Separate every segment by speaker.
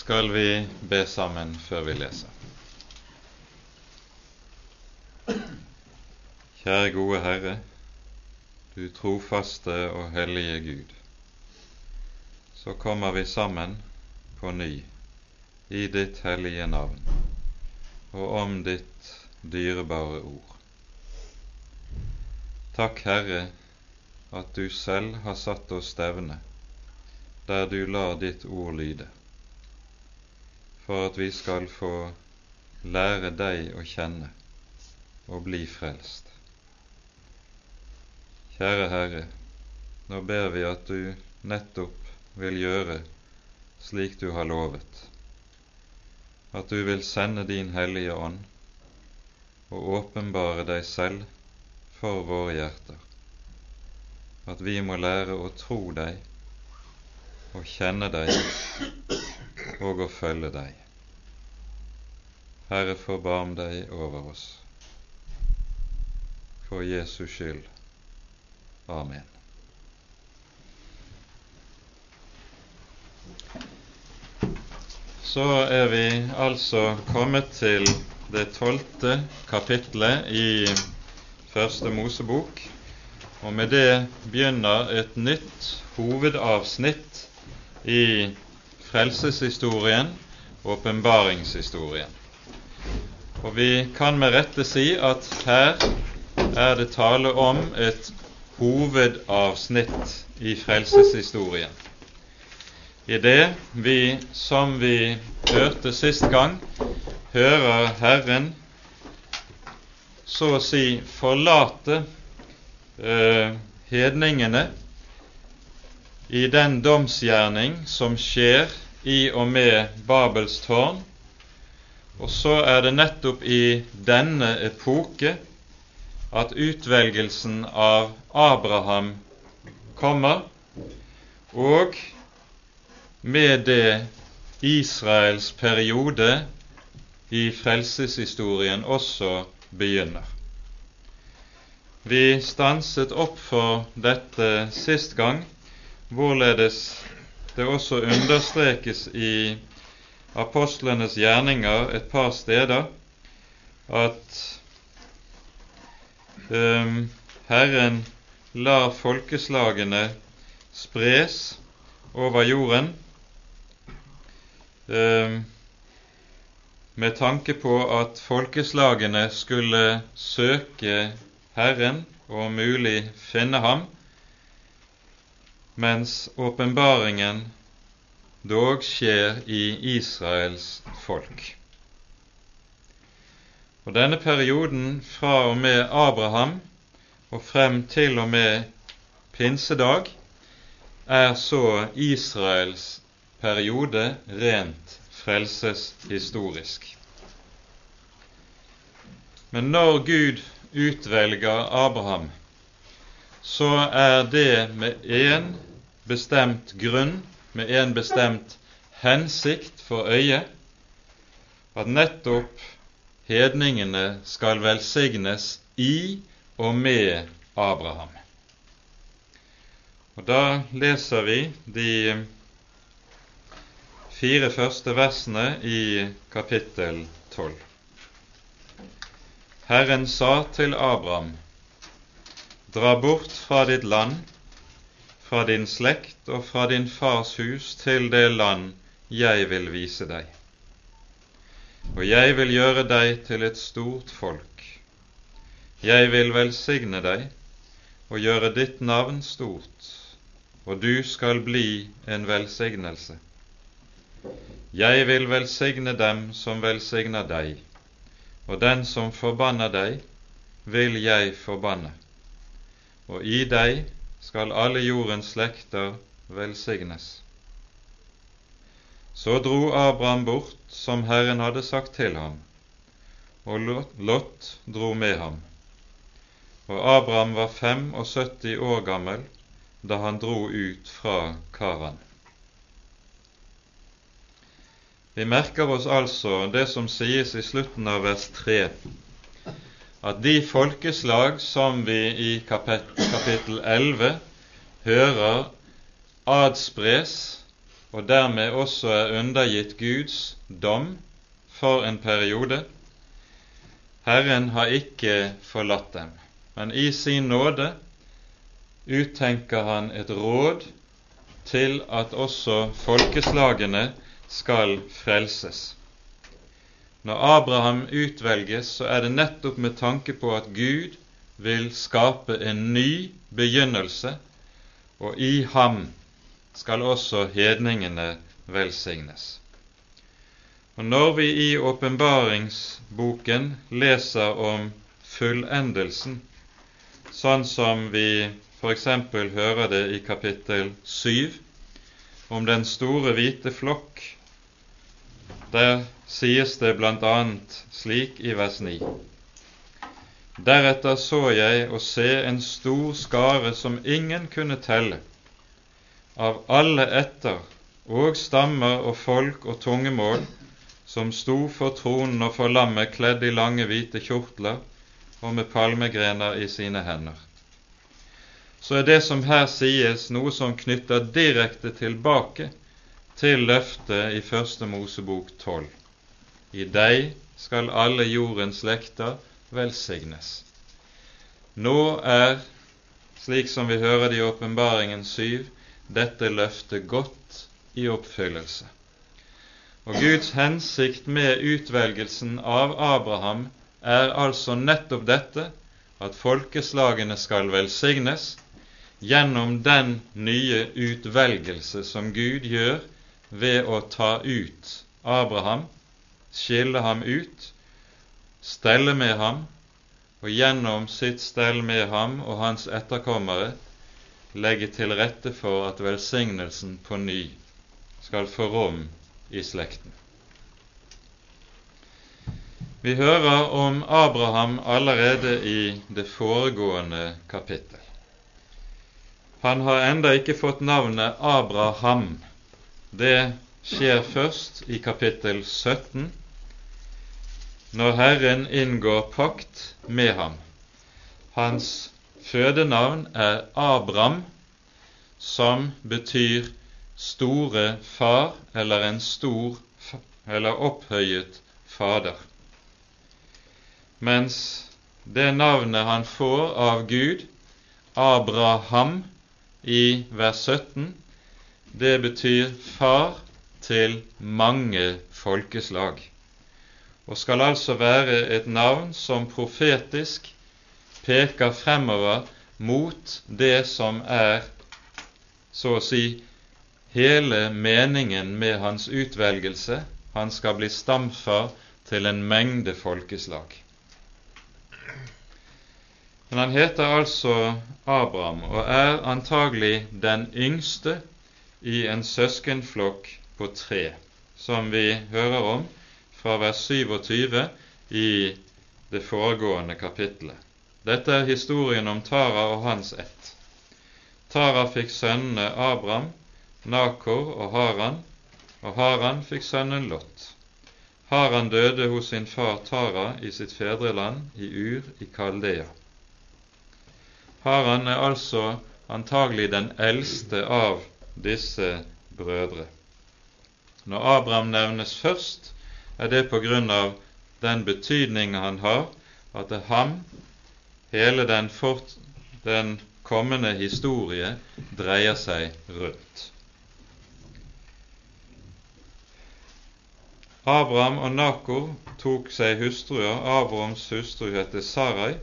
Speaker 1: skal vi be sammen før vi leser. Kjære gode Herre, du trofaste og hellige Gud. Så kommer vi sammen på ny i ditt hellige navn og om ditt dyrebare ord. Takk, Herre, at du selv har satt oss stevne der du lar ditt ord lyde, for at vi skal få lære deg å kjenne og bli frelst. Kjære Herre, nå ber vi at du nettopp vil gjøre slik du har lovet, at du vil sende din Hellige Ånd og åpenbare deg selv for våre hjerter, at vi må lære å tro deg å kjenne deg og å følge deg. Herre, forbarm deg over oss. For Jesus skyld. Amen. Så er vi altså kommet til det tolvte kapitlet i Første Mosebok, og med det begynner et nytt hovedavsnitt i frelseshistorien, åpenbaringshistorien. Og vi kan med rette si at her er det tale om et hovedavsnitt i frelseshistorien. I det vi, som vi hørte sist gang, hører Herren så å si forlate eh, hedningene i den domsgjerning som skjer i og med Babels tårn. Og så er det nettopp i denne epoke at utvelgelsen av Abraham kommer, og med det Israels periode i frelseshistorien også begynner. Vi stanset opp for dette sist gang hvorledes det også understrekes i apostlenes gjerninger et par steder at um, Herren lar folkeslagene spres over jorden um, med tanke på at folkeslagene skulle søke Herren og om mulig finne ham mens åpenbaringen dog skjer i Israels folk. Og Denne perioden fra og med Abraham og frem til og med pinsedag er så Israels periode rent frelseshistorisk. Men når Gud utvelger Abraham, så er det med én bestemt grunn, med en bestemt hensikt for øye, at nettopp hedningene skal velsignes i og med Abraham. Og Da leser vi de fire første versene i kapittel 12. Herren sa til Abraham, dra bort fra ditt land fra din slekt og fra din fars hus til det land jeg vil vise deg. Og jeg vil gjøre deg til et stort folk. Jeg vil velsigne deg og gjøre ditt navn stort, og du skal bli en velsignelse. Jeg vil velsigne dem som velsigner deg, og den som forbanner deg, vil jeg forbanne. Og i deg skal alle jordens slekter velsignes. Så dro Abraham bort som Herren hadde sagt til ham, og Lot dro med ham. Og Abraham var 75 år gammel da han dro ut fra Karan. Vi merker oss altså det som sies i slutten av vers 3, at de folkeslag som vi i kapittel 11 hører adspres og dermed også er undergitt Guds dom for en periode. Herren har ikke forlatt dem, men i sin nåde uttenker han et råd til at også folkeslagene skal frelses. Når Abraham utvelges, så er det nettopp med tanke på at Gud vil skape en ny begynnelse, og i ham skal også hedningene velsignes. Og Når vi i åpenbaringsboken leser om fullendelsen, sånn som vi f.eks. hører det i kapittel 7, om den store hvite flokk, der sies det bl.a. slik i vers 9. Deretter så jeg å se en stor skare som ingen kunne telle, av alle etter og stammer og folk og tungemål som sto for tronen og for lammet kledd i lange, hvite kjortler og med palmegrener i sine hender. Så er det som her sies, noe som knytter direkte tilbake til løftet i Første Mosebok 12. I deg skal alle jordens slekter velsignes. Nå er, slik som vi hører det i Åpenbaringen 7, dette løftet godt i oppfyllelse. Og Guds hensikt med utvelgelsen av Abraham er altså nettopp dette at folkeslagene skal velsignes gjennom den nye utvelgelse som Gud gjør ved å ta ut Abraham, skille ham ut, stelle med ham, og gjennom sitt stell med ham og hans etterkommere legge til rette for at velsignelsen på ny skal få rom i slekten. Vi hører om Abraham allerede i det foregående kapittel. Han har enda ikke fått navnet Abraham. Det skjer først i kapittel 17, når Herren inngår pakt med ham. Hans Fødenavn er Abram, som betyr store far eller en stor eller opphøyet fader. Mens det navnet han får av Gud, Abraham, i vers 17, det betyr far til mange folkeslag, og skal altså være et navn som profetisk peker fremover mot det som er, så å si, hele meningen med hans utvelgelse. Han skal bli stamfar til en mengde folkeslag. Men han heter altså Abraham og er antagelig den yngste i en søskenflokk på tre, som vi hører om fra vers 27 i det foregående kapittelet. Dette er historien om Tara og hans ett. Tara fikk sønnene Abraham, Nakor og Haran, og Haran fikk sønnen Lot. Haran døde hos sin far Tara i sitt fedreland i Ur i Kaldea. Haran er altså antagelig den eldste av disse brødre. Når Abraham nevnes først, er det på grunn av den betydning han har, at det er ham Hele den, fort, den kommende historie dreier seg rundt. Abraham og Nakor tok seg hustruer. Abrahams hustru het Sarai.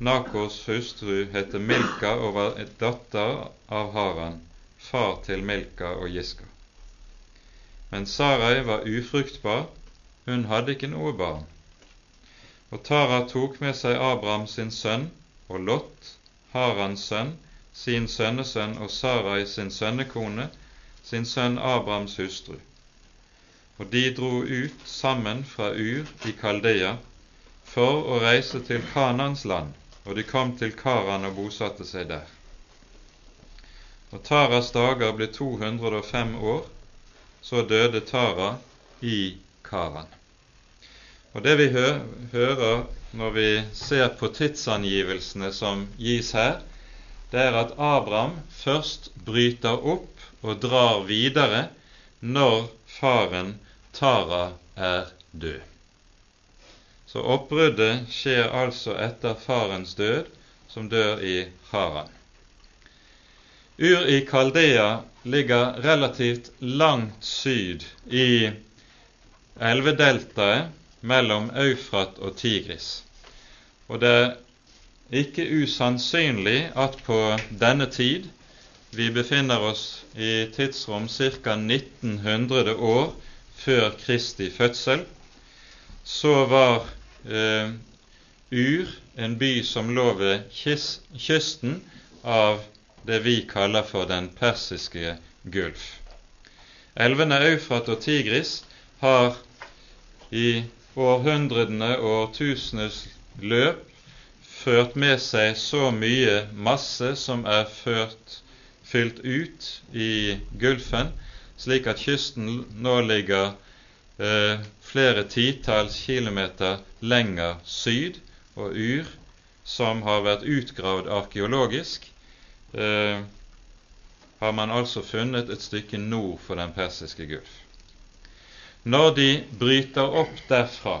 Speaker 1: Nakors hustru het Milka og var et datter av Haran, far til Milka og Giska. Men Sarai var ufruktbar, hun hadde ikke noe barn. Og Tara tok med seg Abraham sin sønn og Lot, Harans sønn, sin sønnesønn og Sarai sin sønnekone, sin sønn Abrahams hustru. Og de dro ut sammen fra Ur i Kaldea for å reise til Kanans land, og de kom til Karan og bosatte seg der. Og Taras dager ble 205 år, så døde Tara i Karan. Og Det vi hø hører når vi ser på tidsangivelsene som gis her, det er at Abraham først bryter opp og drar videre når faren Tara er død. Så oppbruddet skjer altså etter farens død, som dør i Haran. Ur i Kaldea ligger relativt langt syd i elvedeltaet mellom Eufrat og Tigris. Og det er ikke usannsynlig at på denne tid vi befinner oss i tidsrom ca. 1900 år før Kristi fødsel, så var eh, Ur en by som lå ved kysten av det vi kaller for den persiske gulf. Elvene Eufrat og Tigris har i århundrene og årtusenes løp ført med seg så mye masse som er ført, fylt ut i Gulfen, slik at kysten nå ligger eh, flere titalls kilometer lenger syd, og Ur, som har vært utgravd arkeologisk, eh, har man altså funnet et stykke nord for den persiske gulf. Når de bryter opp derfra,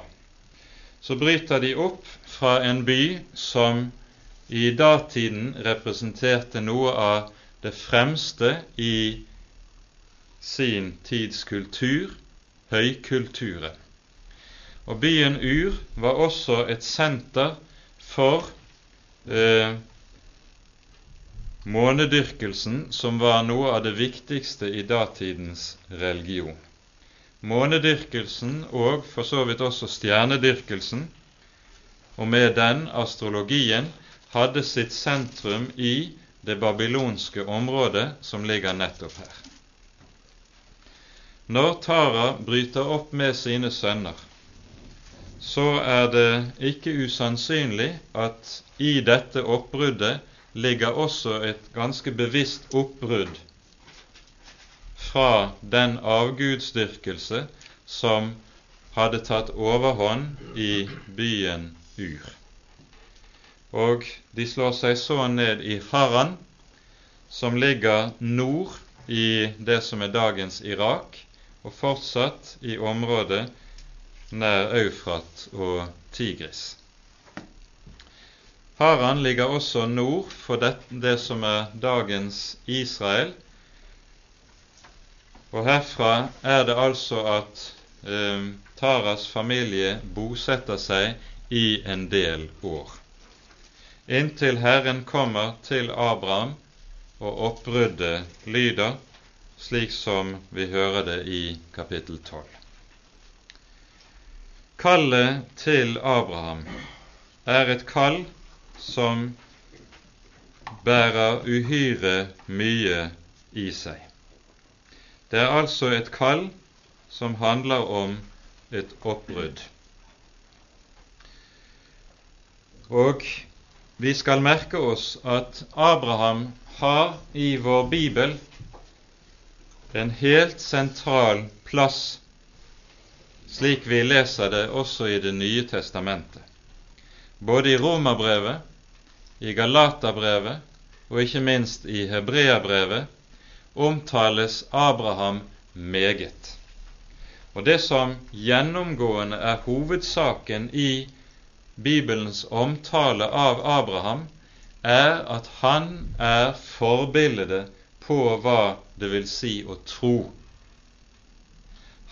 Speaker 1: så bryter de opp fra en by som i datiden representerte noe av det fremste i sin tids kultur, høykulturen. Og byen Ur var også et senter for eh, månedyrkelsen, som var noe av det viktigste i datidens religion månedyrkelsen og for så vidt også stjernedyrkelsen, og med den astrologien, hadde sitt sentrum i det babylonske området som ligger nettopp her. Når Tara bryter opp med sine sønner, så er det ikke usannsynlig at i dette oppbruddet ligger også et ganske bevisst oppbrudd fra den avgudsdyrkelse som hadde tatt overhånd i byen Ur. Og de slår seg så ned i Haran, som ligger nord i det som er dagens Irak, og fortsatt i området nær Eufrat og Tigris. Haran ligger også nord for det, det som er dagens Israel, og herfra er det altså at eh, Taras familie bosetter seg i en del år, inntil Herren kommer til Abraham og oppbruddet lyder, slik som vi hører det i kapittel 12. Kallet til Abraham er et kall som bærer uhyre mye i seg. Det er altså et kall som handler om et oppbrudd. Og vi skal merke oss at Abraham har i vår bibel en helt sentral plass, slik vi leser det også i Det nye testamentet. Både i Romerbrevet, i Galaterbrevet og ikke minst i Hebreabrevet omtales Abraham meget. Og det som gjennomgående er hovedsaken i Bibelens omtale av Abraham, er at han er forbildet på hva det vil si å tro.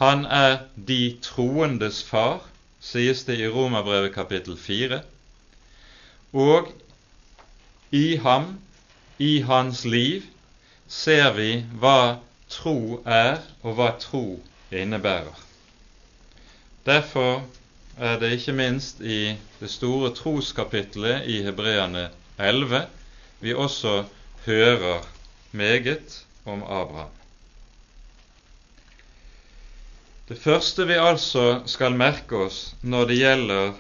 Speaker 1: Han er de troendes far, sies det i Romerbrevet kapittel 4. Og i ham, i hans liv, ser vi hva tro er, og hva tro innebærer. Derfor er det ikke minst i det store troskapitlet i Hebreane 11 vi også hører meget om Abraham. Det første vi altså skal merke oss når det gjelder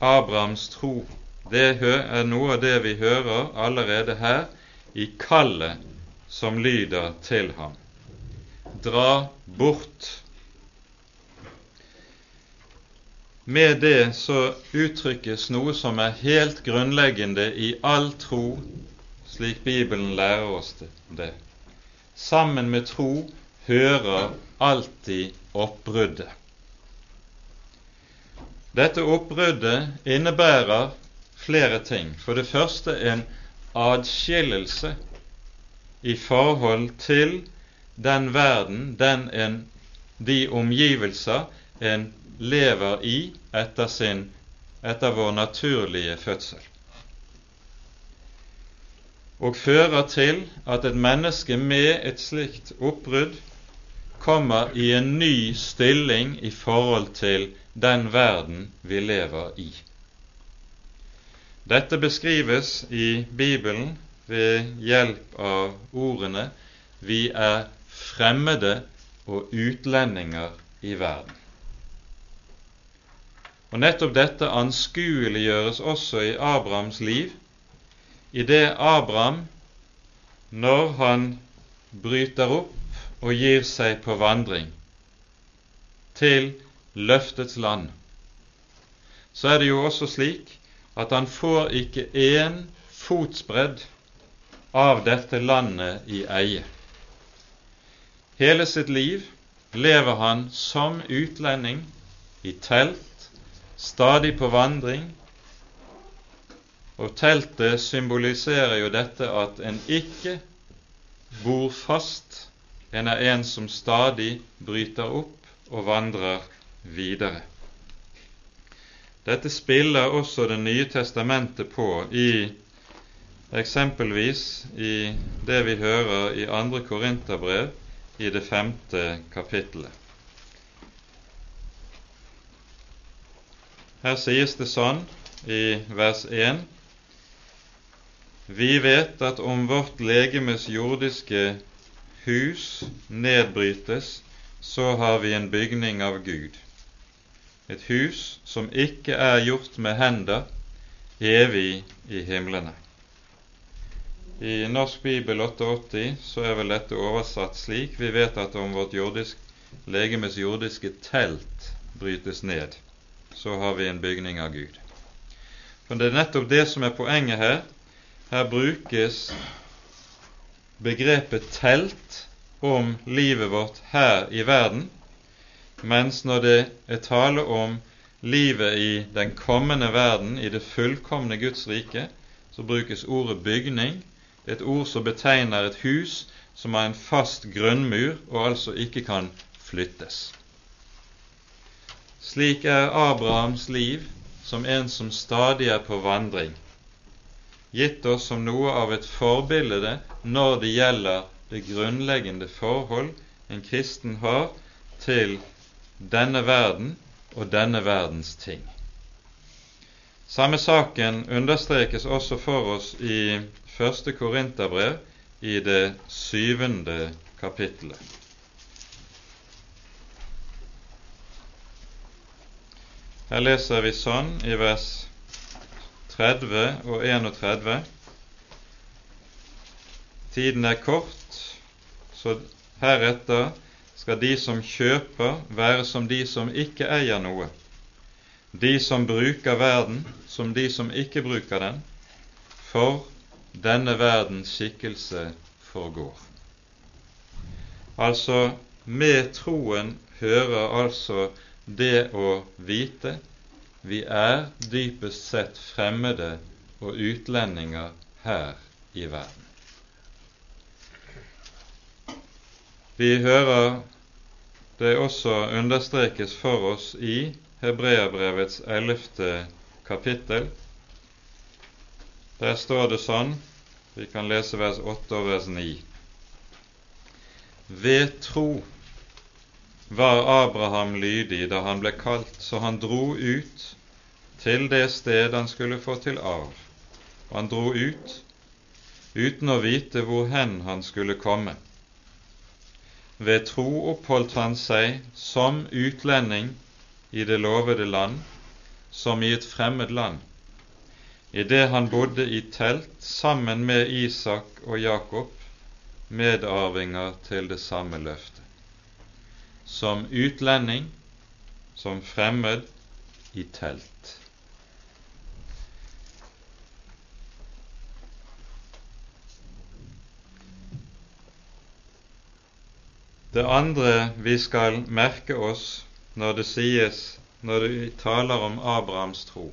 Speaker 1: Abrahams tro, det er noe av det vi hører allerede her i kallet som lyder til ham. Dra bort. Med det så uttrykkes noe som er helt grunnleggende i all tro, slik Bibelen lærer oss det. Sammen med tro hører alltid oppbruddet. Dette oppbruddet innebærer flere ting. For det første en adskillelse i forhold til den verden, den en, de omgivelser en lever i etter, sin, etter vår naturlige fødsel og fører til at et menneske med et slikt oppbrudd kommer i en ny stilling i forhold til den verden vi lever i. Dette beskrives i Bibelen ved hjelp av ordene 'vi er fremmede og utlendinger i verden'. Og Nettopp dette anskueliggjøres også i Abrahams liv i det Abraham, når han bryter opp og gir seg på vandring til løftets land, så er det jo også slik at han får ikke én fotsbredd av dette landet i eie. Hele sitt liv lever han som utlending i telt, stadig på vandring, og teltet symboliserer jo dette at en ikke bor fast, en er en som stadig bryter opp og vandrer videre. Dette spiller også Det nye testamentet på i eksempelvis i det vi hører i andre Korinterbrev i det femte kapittelet. Her sies det sånn i vers 1 vi vet at om vårt legemes jordiske hus nedbrytes, så har vi en bygning av Gud, et hus som ikke er gjort med hender, evig i himlene. I Norsk bibel 88 så er vel dette oversatt slik vi vet at om vårt jordisk, legemes jordiske telt brytes ned, så har vi en bygning av Gud. Men det er nettopp det som er poenget her, her brukes begrepet telt om livet vårt her i verden, mens når det er tale om livet i den kommende verden, i det fullkomne Guds rike, så brukes ordet bygning. Det er et ord som betegner et hus som har en fast grunnmur og altså ikke kan flyttes. Slik er Abrahams liv som en som stadig er på vandring gitt oss som noe av et forbilde når det gjelder det grunnleggende forhold en kristen har til denne verden og denne verdens ting. Samme saken understrekes også for oss i første Korinterbrev i det syvende kapittelet. Her leser vi sånn i vers 30 og 31. Tiden er kort, så heretter skal de som kjøper, være som de som ikke eier noe, de som bruker verden som de som ikke bruker den, for denne verdens skikkelse forgår. Altså, med troen hører altså det å vite vi er dypest sett fremmede og utlendinger her i verden. Vi hører det også understrekes for oss i Hebreabrevets ellevte kapittel. Der står det sånn, vi kan lese vers 8 og vers 9. Ved tro var Abraham lydig da han ble kalt, så han dro ut til det sted han skulle få til arv. Han dro ut uten å vite hvor hen han skulle komme. Ved tro oppholdt han seg som utlending i det lovede land, som i et fremmed land, idet han bodde i telt sammen med Isak og Jakob, medarvinger til det samme løftet. Som utlending, som fremmed, i telt. Det andre vi skal merke oss når det sies, når vi taler om Abrahams tro,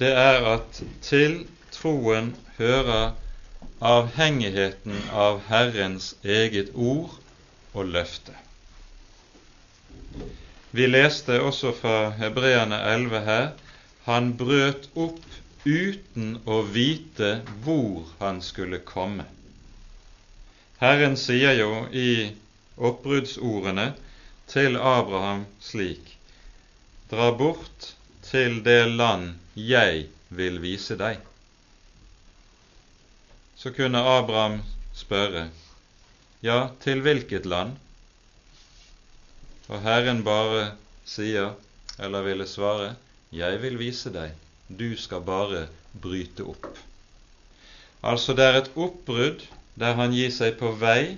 Speaker 1: det er at til troen hører avhengigheten av Herrens eget ord og løfte. Vi leste også fra Hebreane 11 her han brøt opp uten å vite hvor han skulle komme. Herren sier jo i oppbruddsordene til Abraham slik:" Dra bort til det land jeg vil vise deg. Så kunne Abraham spørre, ja, til hvilket land? Og Herren bare sier, eller ville svare, jeg vil vise deg, du skal bare bryte opp. Altså det er et oppbrudd der han gir seg på vei,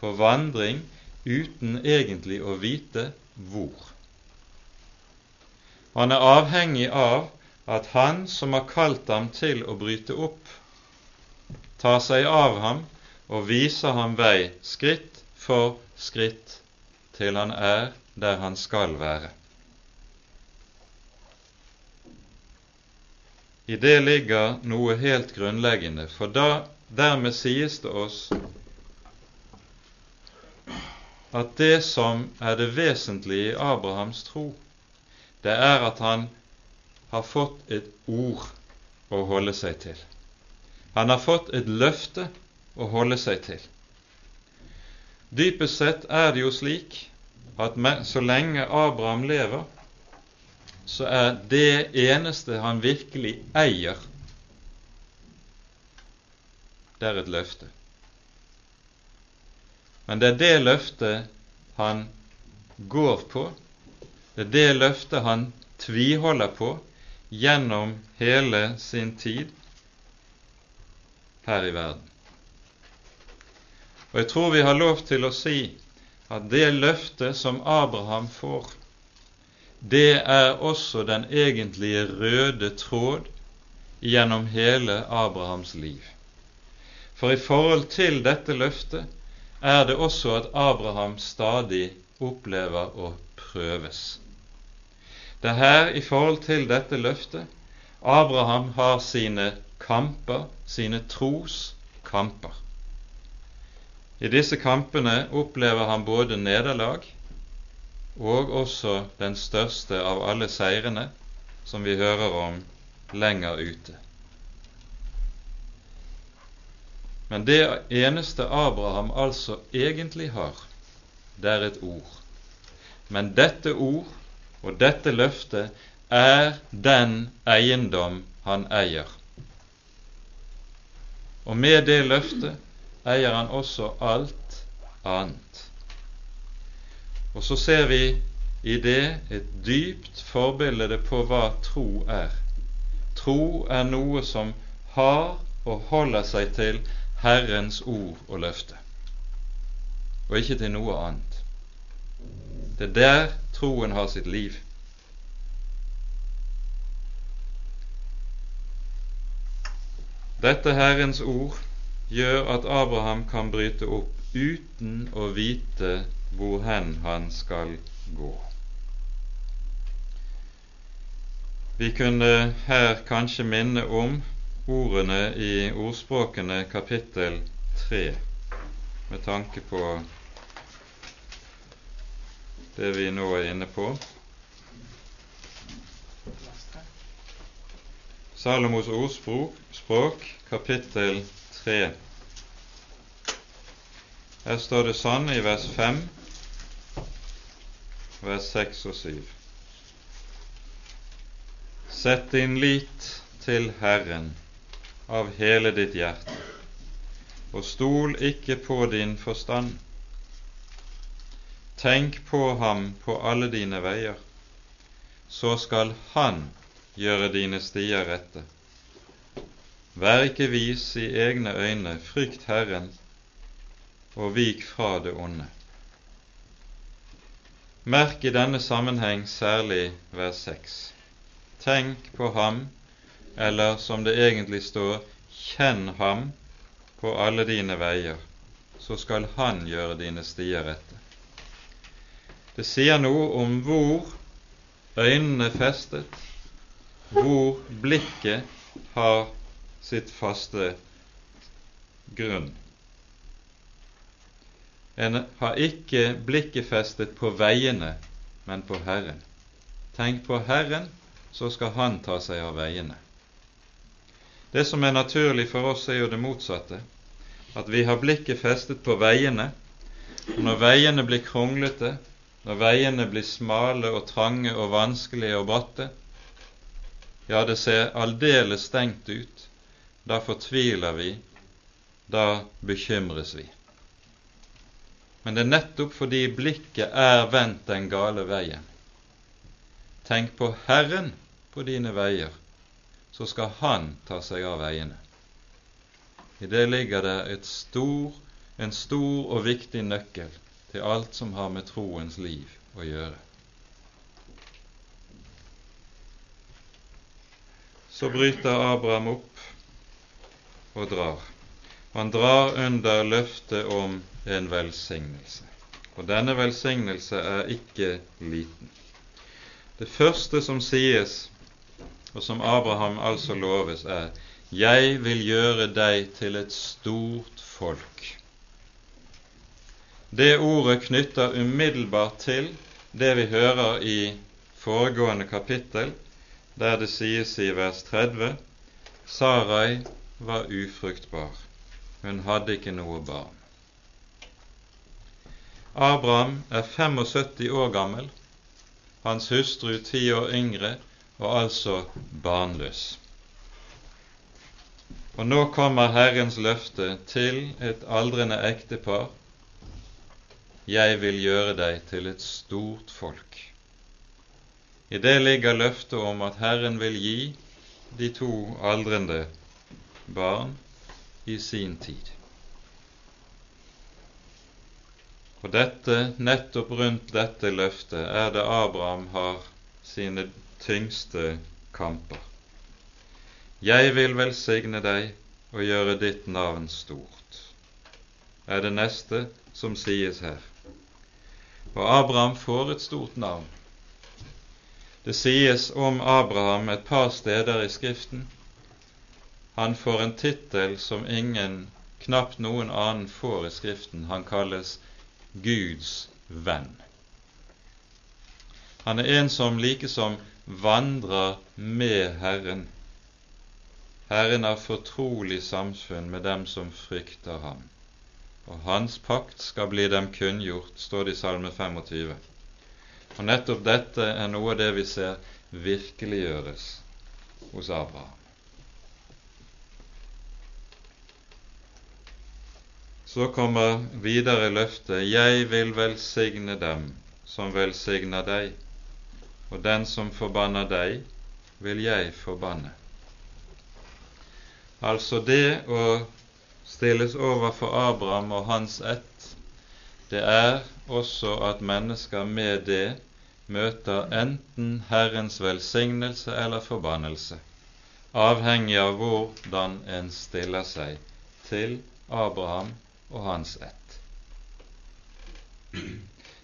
Speaker 1: på vandring, uten egentlig å vite hvor. Han er avhengig av at han som har kalt ham til å bryte opp, tar seg av ham og viser ham vei skritt for skritt til han er der han skal være. I det ligger noe helt grunnleggende, for da, dermed sies det oss at det som er det vesentlige i Abrahams tro, det er at han har fått et ord å holde seg til. Han har fått et løfte å holde seg til. Dypest sett er det jo slik at så lenge Abraham lever, så er det eneste han virkelig eier, det er et løfte. Men det er det løftet han går på, det er det løftet han tviholder på gjennom hele sin tid her i verden. Og jeg tror vi har lov til å si at det løftet som Abraham får, det er også den egentlige røde tråd gjennom hele Abrahams liv. For i forhold til dette løftet er det også at Abraham stadig opplever å prøves. Det er her i forhold til dette løftet Abraham har sine kamper, sine troskamper. I disse kampene opplever han både nederlag og også den største av alle seirene, som vi hører om lenger ute. Men det eneste Abraham altså egentlig har, det er et ord. Men dette ord og dette løftet er den eiendom han eier. Og med det løftet eier han også alt annet. Og så ser vi i det et dypt forbilde på hva tro er. Tro er noe som har og holder seg til Herrens ord og løfte, og ikke til noe annet. Det er der troen har sitt liv. Dette Herrens ord gjør at Abraham kan bryte opp uten å vite hvor hen han skal gå. Vi kunne her kanskje minne om ordene i Ordspråkene kapittel 3 med tanke på det vi nå er inne på. Salomos ordspråk, kapittel 3. Her står det sånn i vers 5, vers 6 og 7. Sett din lit til Herren av hele ditt hjerte, og stol ikke på din forstand. Tenk på ham på alle dine veier, så skal Han gjøre dine stier rette. Vær ikke vis i egne øyne, frykt Herren, og vik fra det onde. Merk i denne sammenheng særlig vers 6. Tenk på ham, eller som det egentlig står, kjenn ham på alle dine veier, så skal Han gjøre dine stier rette. Det sier noe om hvor øynene festet, hvor blikket har sitt faste grunn. En har ikke blikket festet på veiene, men på Herren. Tenk på Herren, så skal Han ta seg av veiene. Det som er naturlig for oss, er jo det motsatte. At vi har blikket festet på veiene. Og når veiene blir kronglete, når veiene blir smale og trange og vanskelige og bratte, ja, det ser aldeles stengt ut, da fortviler vi, da bekymres vi. Men det er nettopp fordi blikket er vendt den gale veien. Tenk på Herren på dine veier, så skal Han ta seg av veiene. I det ligger det stor, en stor og viktig nøkkel til alt som har med troens liv å gjøre. Så bryter Abraham opp og drar. Han drar under løftet om en velsignelse. Og denne velsignelse er ikke liten. Det første som sies, og som Abraham altså loves, er 'Jeg vil gjøre deg til et stort folk'. Det ordet knytter umiddelbart til det vi hører i foregående kapittel, der det sies i vers 30 Sarai var ufruktbar, hun hadde ikke noe barn. Abraham er 75 år gammel, hans hustru ti år yngre og altså barnløs. Og nå kommer Herrens løfte til et aldrende ektepar. Jeg vil gjøre deg til et stort folk. I det ligger løftet om at Herren vil gi de to aldrende barn i sin tid. Og dette, nettopp rundt dette løftet er det Abraham har sine tyngste kamper. Jeg vil velsigne deg og gjøre ditt navn stort, er det neste som sies her. Og Abraham får et stort navn. Det sies om Abraham et par steder i Skriften. Han får en tittel som ingen, knapt noen annen, får i Skriften. Han kalles Guds venn. Han er en som likesom vandrer med Herren Herren har fortrolig samfunn med dem som frykter ham, og hans pakt skal bli dem kunngjort, står det i Salme 25. Og nettopp dette er noe av det vi ser virkeliggjøres hos Abraham. Så kommer videre løftet Jeg vil velsigne dem som velsigner deg, og den som forbanner deg, vil jeg forbanne. Altså det å stilles overfor Abraham og hans ett, det er også at mennesker med det møter enten Herrens velsignelse eller forbannelse, avhengig av hvordan en stiller seg til Abraham og hans ett.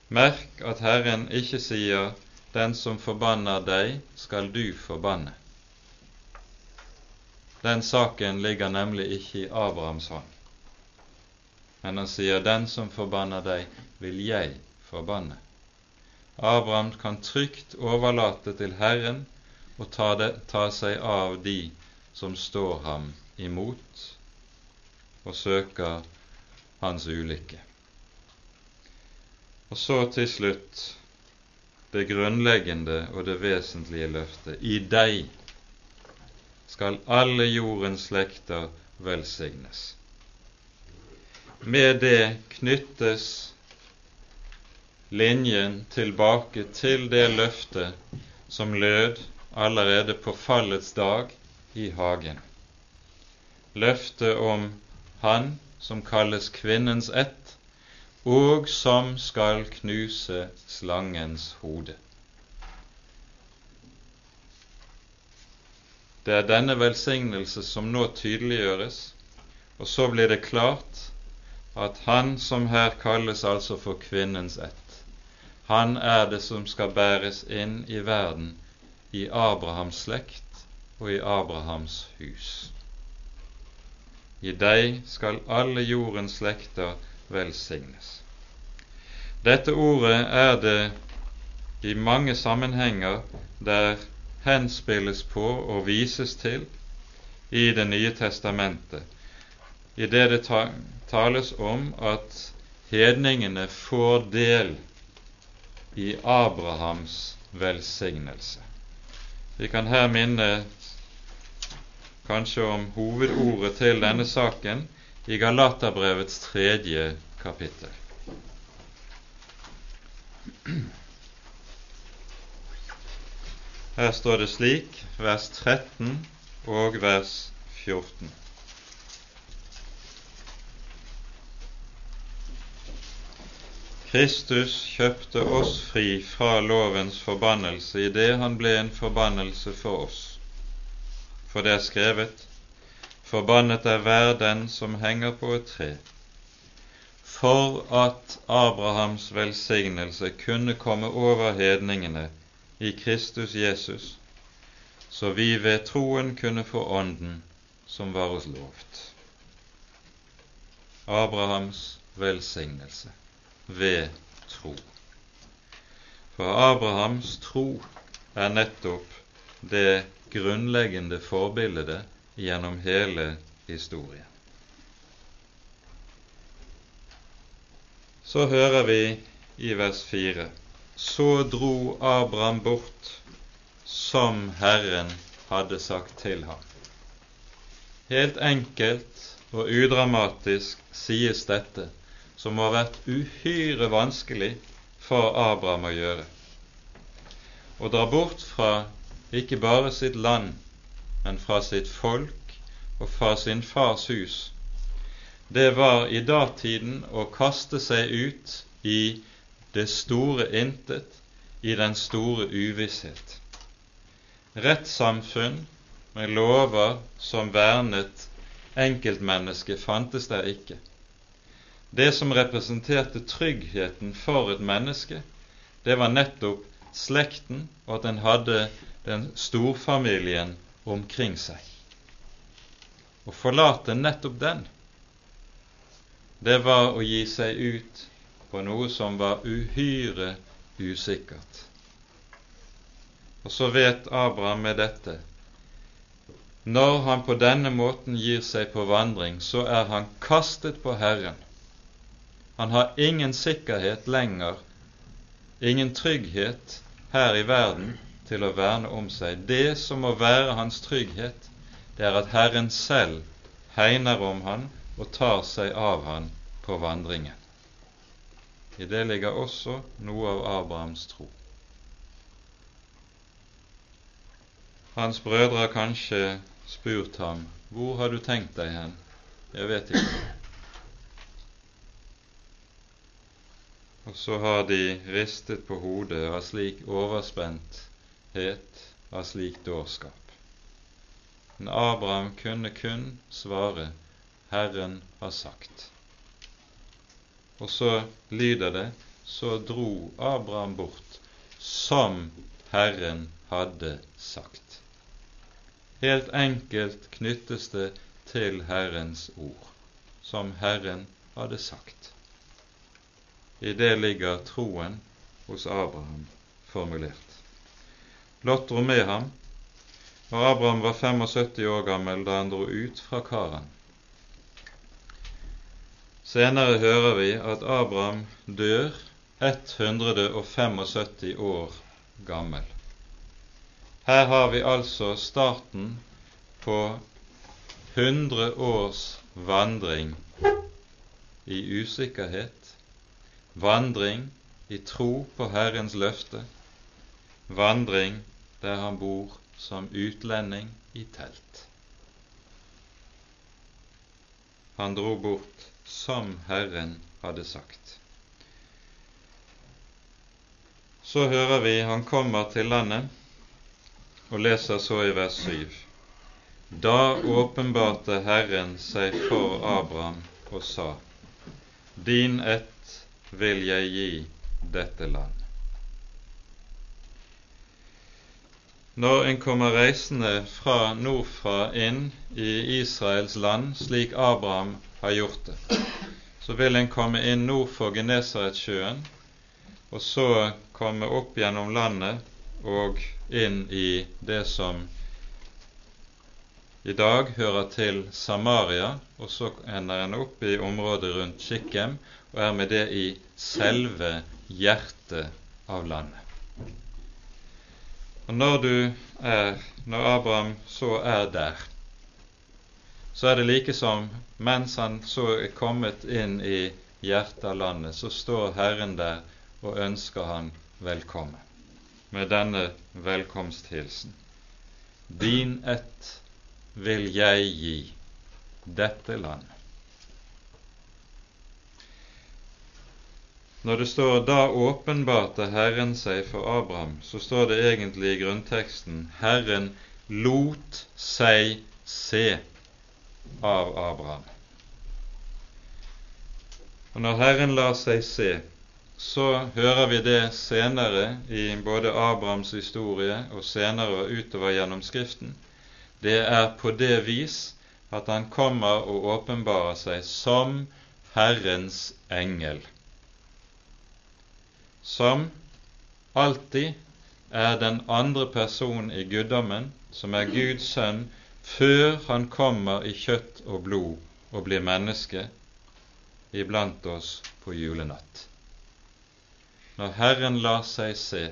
Speaker 1: Merk at Herren ikke sier 'Den som forbanner deg, skal du forbanne'. Den saken ligger nemlig ikke i Abrahams hånd. Men han sier, 'Den som forbanner deg, vil jeg forbanne'. Abraham kan trygt overlate til Herren å ta, det, ta seg av de som står ham imot og søker hans ulykke. Og så til slutt det grunnleggende og det vesentlige løftet i deg skal alle jordens slekter velsignes. Med det knyttes linjen tilbake til det løftet som lød allerede på fallets dag i hagen. Løftet om Han som kalles kvinnens ett, og som skal knuse slangens hode. Det er denne velsignelse som nå tydeliggjøres, og så blir det klart at han som her kalles altså for kvinnens ett, han er det som skal bæres inn i verden i Abrahams slekt og i Abrahams hus. I deg skal alle jordens slekter velsignes. Dette ordet er det i mange sammenhenger der henspilles på og vises til i Det nye testamentet, i det det tales om at hedningene får del i Abrahams velsignelse. Vi kan her minne kanskje om hovedordet til denne saken i Galaterbrevets tredje kapittel. Her står det slik, vers 13 og vers 14. Kristus kjøpte oss fri fra lovens forbannelse i det han ble en forbannelse for oss. For det er skrevet:" Forbannet er hver den som henger på et tre, for at Abrahams velsignelse kunne komme over hedningene i Kristus Jesus, så vi ved troen kunne få Ånden som var oss lovt. Abrahams velsignelse ved tro. For Abrahams tro er nettopp det grunnleggende forbildet gjennom hele historien. Så hører vi i vers 4 så dro Abraham bort som Herren hadde sagt til ham. Helt enkelt og udramatisk sies dette, som har vært uhyre vanskelig for Abraham å gjøre. Å dra bort fra ikke bare sitt land, men fra sitt folk og fra sin fars hus det var i datiden å kaste seg ut i det store intet, i den store uvisshet. Rettssamfunn med lover som vernet enkeltmennesket, fantes der ikke. Det som representerte tryggheten for et menneske, det var nettopp slekten, og at en hadde den storfamilien omkring seg. Å forlate nettopp den, det var å gi seg ut på noe som var uhyre usikkert. Og så vet Abraham med dette når han på denne måten gir seg på vandring, så er han kastet på Herren. Han har ingen sikkerhet lenger, ingen trygghet her i verden til å verne om seg. Det som må være hans trygghet, det er at Herren selv hegner om han og tar seg av han på vandringen. I det ligger også noe av Abrahams tro. Hans brødre har kanskje spurt ham hvor har du tenkt deg hen? Jeg vet ikke. Og så har de ristet på hodet og er slik overspenthet, av slik dårskap. Men Abraham kunne kun svare Herren har sagt. Og så lyder det så dro Abraham bort som Herren hadde sagt. Helt enkelt knyttes det til Herrens ord, som Herren hadde sagt. I det ligger troen hos Abraham formulert. Lot dro med ham, og Abraham var 75 år gammel da han dro ut fra Karan. Senere hører vi at Abraham dør 175 år gammel. Her har vi altså starten på 100 års vandring i usikkerhet, vandring i tro på Herrens løfte, vandring der han bor som utlending i telt. Han dro bort som Herren hadde sagt. Så hører vi han kommer til landet, og leser så i vers 7. Da åpenbarte Herren seg for Abraham og sa:" din ett vil jeg gi dette land. Når en kommer reisende fra nordfra inn i Israels land, slik Abraham har gjort det, så vil en komme inn nord for Genesaretsjøen, og så komme opp gjennom landet og inn i det som i dag hører til Samaria, og så ender en opp i området rundt Kikkem, og er med det i selve hjertet av landet. Og når du er, når Abraham så er der, så er det like som mens han så er kommet inn i hjertet av landet, så står Herren der og ønsker han velkommen med denne velkomsthilsen. Din ett vil jeg gi dette landet. Når det står 'da åpenbarte Herren seg for Abraham', så står det egentlig i grunnteksten 'Herren lot seg se av Abraham'. Og Når Herren lar seg se, så hører vi det senere i både Abrahams historie og senere utover gjennom Skriften. Det er på det vis at han kommer og åpenbarer seg som Herrens engel som alltid er den andre personen i guddommen, som er Guds sønn, før han kommer i kjøtt og blod og blir menneske iblant oss på julenatt. Når Herren lar seg se,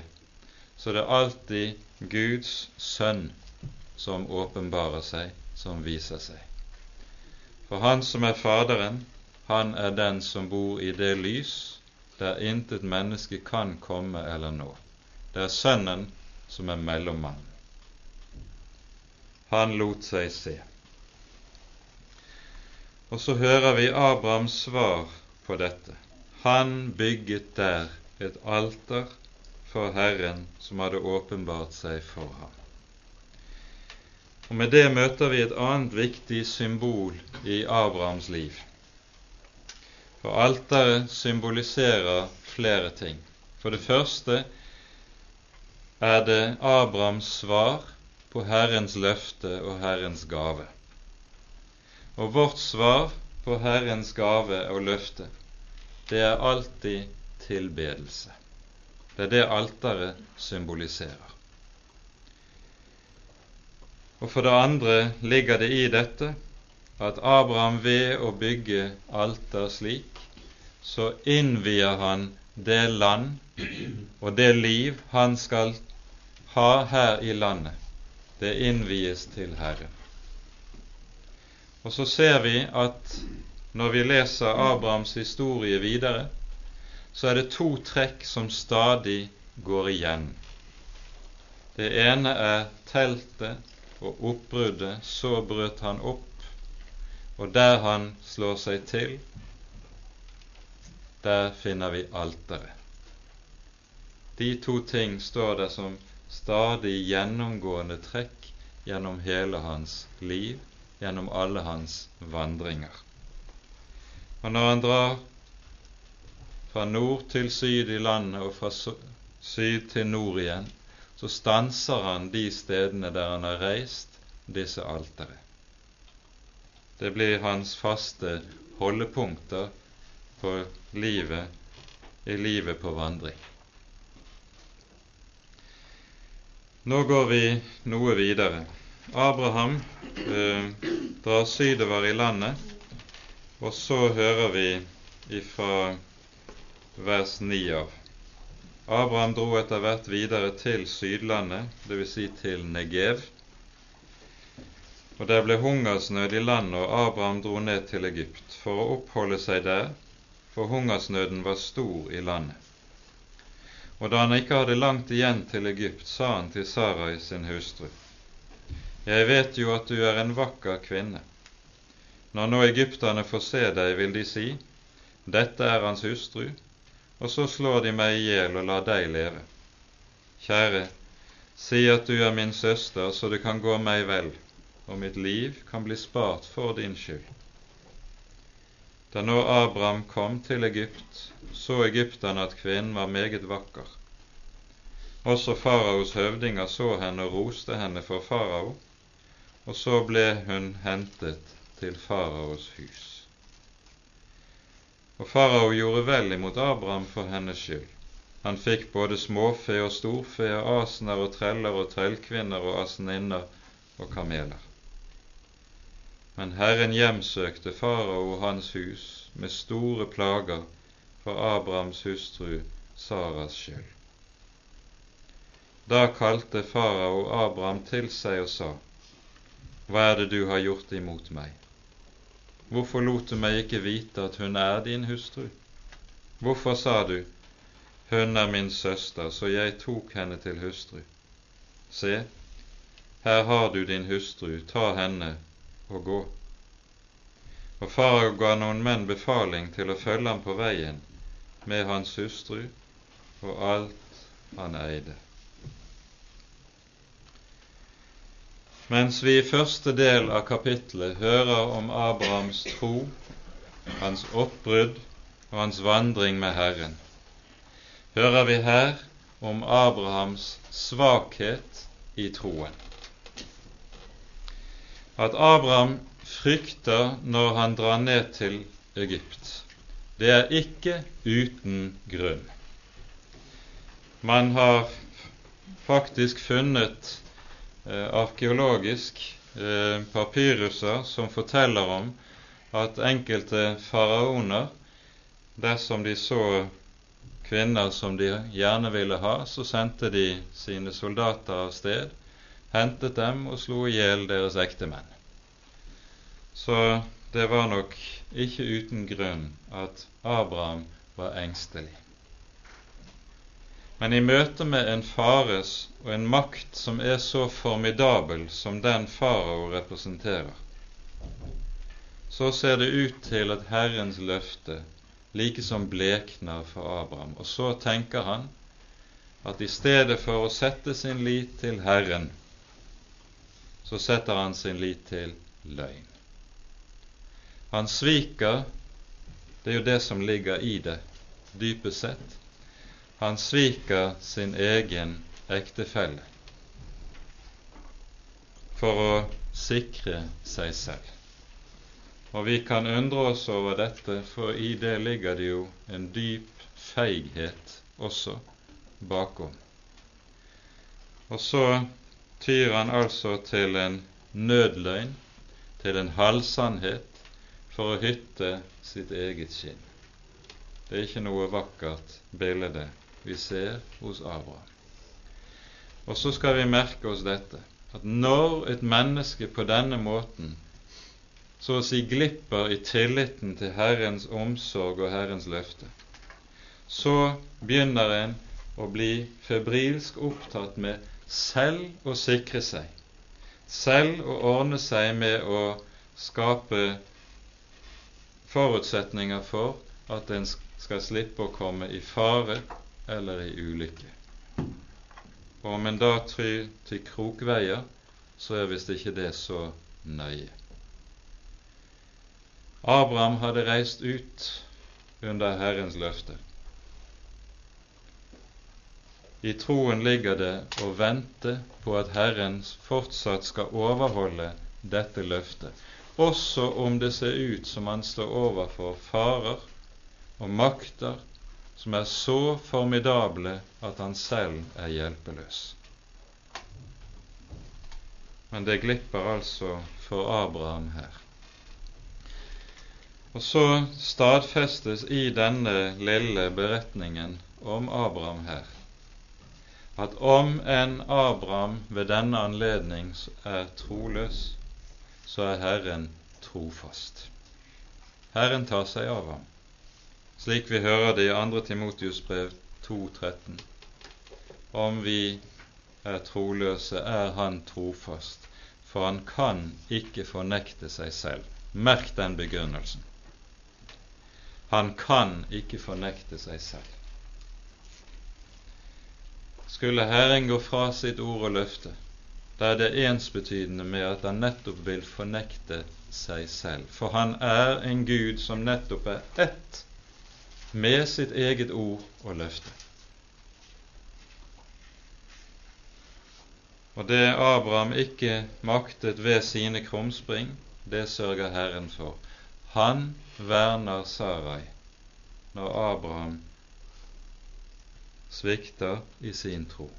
Speaker 1: så det er alltid Guds sønn som åpenbarer seg, som viser seg. For Han som er Faderen, han er den som bor i det lys der intet menneske kan komme eller nå. Det er Sønnen som er mellommannen. Han lot seg se. Og så hører vi Abrahams svar på dette. Han bygget der et alter for Herren som hadde åpenbart seg for ham. Og Med det møter vi et annet viktig symbol i Abrahams liv. For alteret symboliserer flere ting. For det første er det Abrahams svar på Herrens løfte og Herrens gave. Og vårt svar på Herrens gave og løfte, det er alltid tilbedelse. Det er det alteret symboliserer. Og for det andre ligger det i dette at Abraham ved å bygge alter slik, så innvier han det land og det liv han skal ha her i landet. Det innvies til Herren. Og så ser vi at når vi leser Abrahams historie videre, så er det to trekk som stadig går igjen. Det ene er teltet og oppbruddet. Så brøt han opp og der han slår seg til, der finner vi alteret. De to ting står der som stadig gjennomgående trekk gjennom hele hans liv, gjennom alle hans vandringer. Og når han drar fra nord til syd i landet og fra syd til nord igjen, så stanser han de stedene der han har reist disse altere. Det blir hans faste holdepunkter på livet, i livet på vandring. Nå går vi noe videre. Abraham eh, drar sydover i landet, og så hører vi ifra vers 9 av. Abraham dro etter hvert videre til Sydlandet, dvs. Si til Negev, og der ble hungersnød i landet, og Abraham dro ned til Egypt for å oppholde seg der, for hungersnøden var stor i landet. Og da han ikke hadde langt igjen til Egypt, sa han til Sarai sin hustru, Jeg vet jo at du er en vakker kvinne. Når nå egypterne får se deg, vil de si, Dette er hans hustru, og så slår de meg i hjel og lar deg leve. Kjære, si at du er min søster, så det kan gå meg vel og mitt liv kan bli spart for din skyld. Da nå Abraham kom til Egypt, så egypterne at kvinnen var meget vakker. Også faraos høvdinger så henne og roste henne for farao, og så ble hun hentet til faraos hus. Og farao gjorde vel imot Abraham for hennes skyld. Han fikk både småfe og storfe asener og treller og trellkvinner og aseninner og kameler. Men Herren hjemsøkte farao og hans hus med store plager for Abrahams hustru Saras skyld. Da kalte farao Abraham til seg og sa, Hva er det du har gjort imot meg? Hvorfor lot du meg ikke vite at hun er din hustru? Hvorfor sa du, Hun er min søster, så jeg tok henne til hustru? Se, her har du din hustru, ta henne og gå. Og farao ga noen menn befaling til å følge ham på veien med hans hustru og alt han eide. Mens vi i første del av kapittelet hører om Abrahams tro, hans oppbrudd og hans vandring med Herren, hører vi her om Abrahams svakhet i troen at Abraham frykter når han drar ned til Egypt. Det er ikke uten grunn. Man har faktisk funnet eh, arkeologisk eh, papyruser som forteller om at enkelte faraoner, dersom de så kvinner som de gjerne ville ha, så sendte de sine soldater av sted hentet dem og slo i hjel deres ektemenn. Så det var nok ikke uten grunn at Abraham var engstelig. Men i møte med en fares og en makt som er så formidabel som den farao representerer, så ser det ut til at Herrens løfte likesom blekner for Abraham. Og så tenker han at i stedet for å sette sin lit til Herren, så setter han sin lit til løgn. Han sviker Det er jo det som ligger i det, dypest sett. Han sviker sin egen ektefelle for å sikre seg selv. Og vi kan undre oss over dette, for i det ligger det jo en dyp feighet også bakom. Og så tyr han altså til en nødløgn, til en halvsannhet, for å hytte sitt eget skinn. Det er ikke noe vakkert bilde vi ser hos Abraham. Og så skal vi merke oss dette, at når et menneske på denne måten så å si glipper i tilliten til Herrens omsorg og Herrens løfte, så begynner en å bli febrilsk opptatt med selv å sikre seg, selv å ordne seg med å skape forutsetninger for at en skal slippe å komme i fare eller i ulykke. Og om en da tryr til krokveier, så er visst ikke det så nøye. Abraham hadde reist ut under Herrens løfte. I troen ligger det å vente på at Herren fortsatt skal overholde dette løftet, også om det ser ut som han står overfor farer og makter som er så formidable at han selv er hjelpeløs. Men det glipper altså for Abraham her. Og så stadfestes i denne lille beretningen om Abraham her at om en Abraham ved denne anledning er troløs, så er Herren trofast. Herren tar seg av ham, slik vi hører det i 2. Timotius brev 2,13. Om vi er troløse, er Han trofast, for han kan ikke fornekte seg selv. Merk den begrunnelsen. Han kan ikke fornekte seg selv. Skulle Herren gå fra sitt ord og løfte, da er det ensbetydende med at han nettopp vil fornekte seg selv. For han er en Gud som nettopp er ett med sitt eget ord og løfte. Og det Abraham ikke maktet ved sine krumspring, det sørger Herren for. Han verner Sarai når Abraham svikter i sin tro.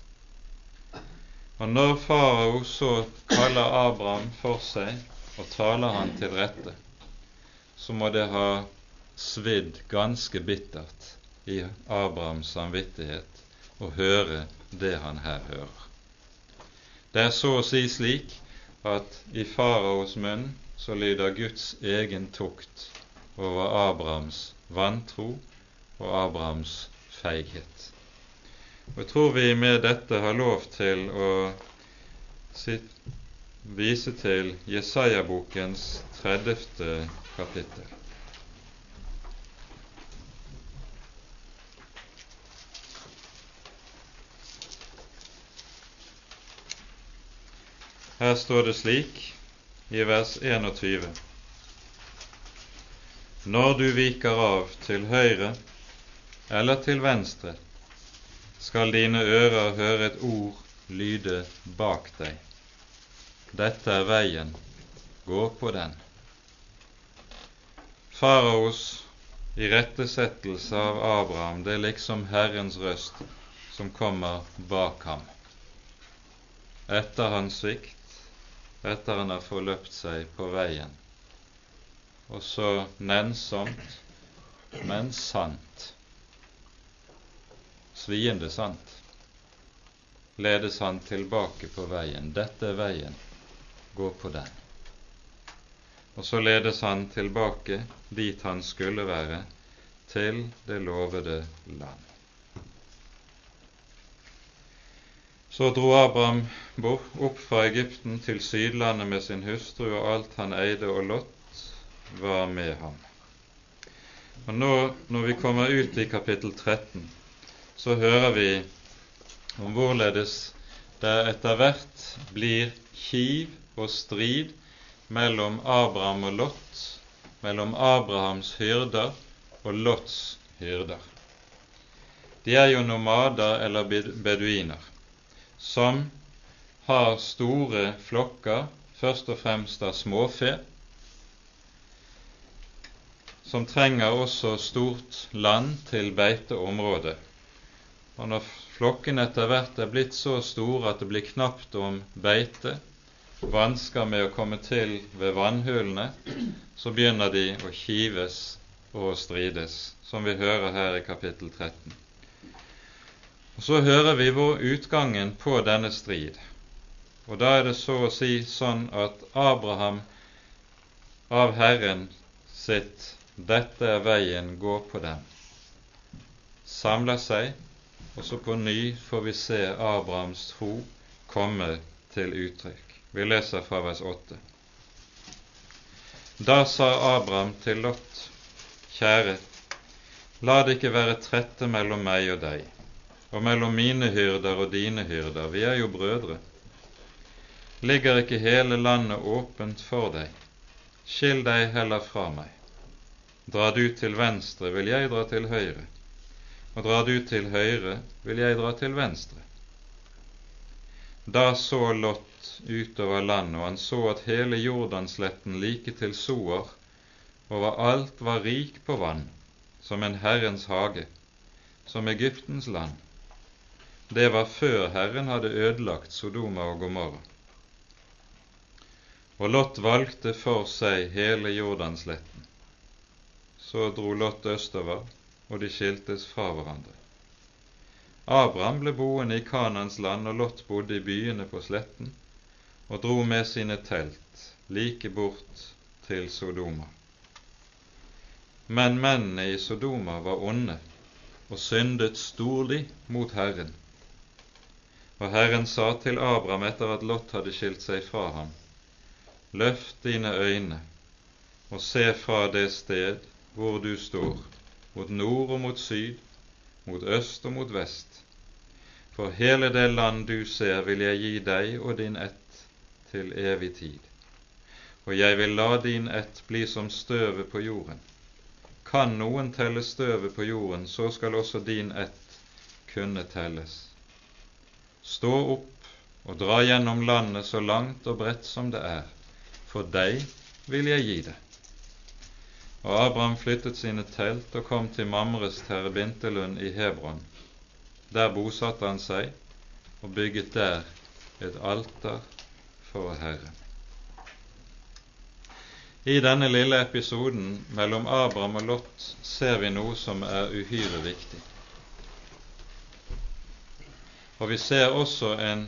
Speaker 1: Og når farao så kaller Abraham for seg og taler han til rette, så må det ha svidd ganske bittert i Abrahams samvittighet å høre det han her hører. Det er så å si slik at i faraos munn så lyder Guds egen tukt over Abrahams vantro og Abrahams feighet. Og Jeg tror vi med dette har lov til å vise til Jesaja-bokens 30. kapittel. Her står det slik i vers 21.: Når du viker av til høyre eller til venstre, skal dine ører høre et ord lyde bak deg. Dette er veien, gå på den. Faraos irettesettelse av Abraham, det er liksom Herrens røst som kommer bak ham. Etter hans svikt etter han har forløpt seg på veien. Og så nennsomt, men sant, sviende sant, ledes han tilbake på veien. Dette er veien, gå på den. Og så ledes han tilbake dit han skulle være, til det lovede land. Så dro Abraham opp fra Egypten til Sydlandet med sin hustru og alt han eide, og lott, var med ham. Og nå når vi kommer ut i kapittel 13, så hører vi om hvorledes det etter hvert blir kiv og strid mellom Abraham og Lot, mellom Abrahams hyrder og Lots hyrder. De er jo nomader eller beduiner som har store flokker, først og fremst av småfe, som trenger også stort land til beiteområdet. Og når flokkene etter hvert er blitt så store at det blir knapt om beite, vansker med å komme til ved vannhulene, så begynner de å kives og strides, som vi hører her i kapittel 13. Og Så hører vi hvor utgangen på denne strid. Og da er det så å si sånn at Abraham av Herren sitt 'Dette er veien, gå på den', samler seg, og så på ny får vi se Abrahams tro komme til uttrykk. Vi leser fra vers 8. Da sa Abraham til Lot, kjære, la det ikke være trette mellom meg og deg og mellom mine hyrder og dine hyrder, vi er jo brødre. Ligger ikke hele landet åpent for deg? Skill deg heller fra meg. Drar du til venstre, vil jeg dra til høyre, og drar du til høyre, vil jeg dra til venstre. Da så Lot utover landet, og han så at hele Jordansletten like til Soar overalt var rik på vann, som en Herrens hage, som Egyptens land. Det var før Herren hadde ødelagt Sodoma og Gomorra. Og Lot valgte for seg hele Jordansletten. Så dro Lot østover, og de skiltes fra hverandre. Abraham ble boende i Kanans land, og Lot bodde i byene på sletten, og dro med sine telt like bort til Sodoma. Men mennene i Sodoma var onde og syndet storlig mot Herren og Herren sa til Abraham etter at Lot hadde skilt seg fra ham, Løft dine øyne og se fra det sted hvor du står, mot nord og mot syd, mot øst og mot vest. For hele det land du ser, vil jeg gi deg og din ett til evig tid. Og jeg vil la din ett bli som støvet på jorden. Kan noen telle støvet på jorden, så skal også din ett kunne telles. Stå opp og dra gjennom landet så langt og bredt som det er. For deg vil jeg gi det. Og Abraham flyttet sine telt og kom til Mamres terebintelund i Hebron. Der bosatte han seg og bygget der et alter for Herren. I denne lille episoden mellom Abraham og Lot ser vi noe som er uhyre viktig. Og vi ser også en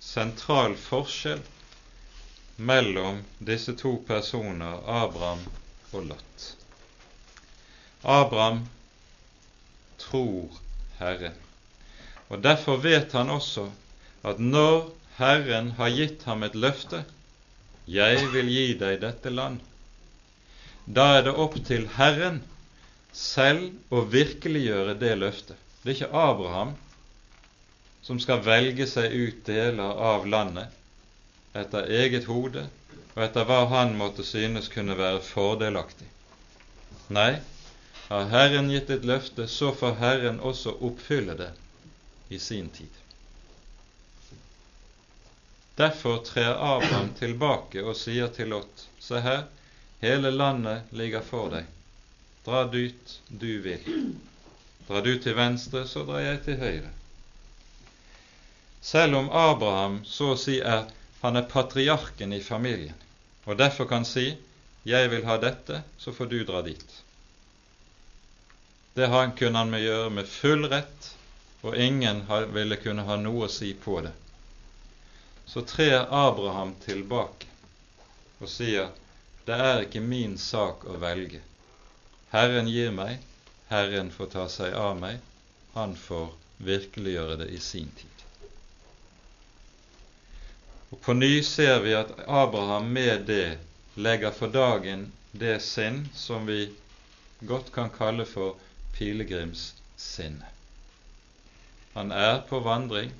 Speaker 1: sentral forskjell mellom disse to personer, Abraham og Lot. Abraham tror Herren, og derfor vet han også at når Herren har gitt ham et løfte 'Jeg vil gi deg dette land', da er det opp til Herren selv å virkeliggjøre det løftet. Det er ikke Abraham som skal velge seg ut deler av landet etter eget hode og etter hva han måtte synes kunne være fordelaktig. Nei, har Herren gitt et løfte, så får Herren også oppfylle det i sin tid. Derfor trer Abraham tilbake og sier til Lot, se her, hele landet ligger for deg. Dra dit du vil. Drar du til venstre, så drar jeg til høyre. Selv om Abraham så å si er han er patriarken i familien, og derfor kan si 'Jeg vil ha dette, så får du dra dit'. Det kunne han med gjøre med full rett, og ingen ville kunne ha noe å si på det. Så trer Abraham tilbake og sier, 'Det er ikke min sak å velge. Herren gir meg, Herren får ta seg av meg, han får virkeliggjøre det i sin tid. Og På ny ser vi at Abraham med det legger for dagen det sinn som vi godt kan kalle for pilegrimssinnet. Han er på vandring,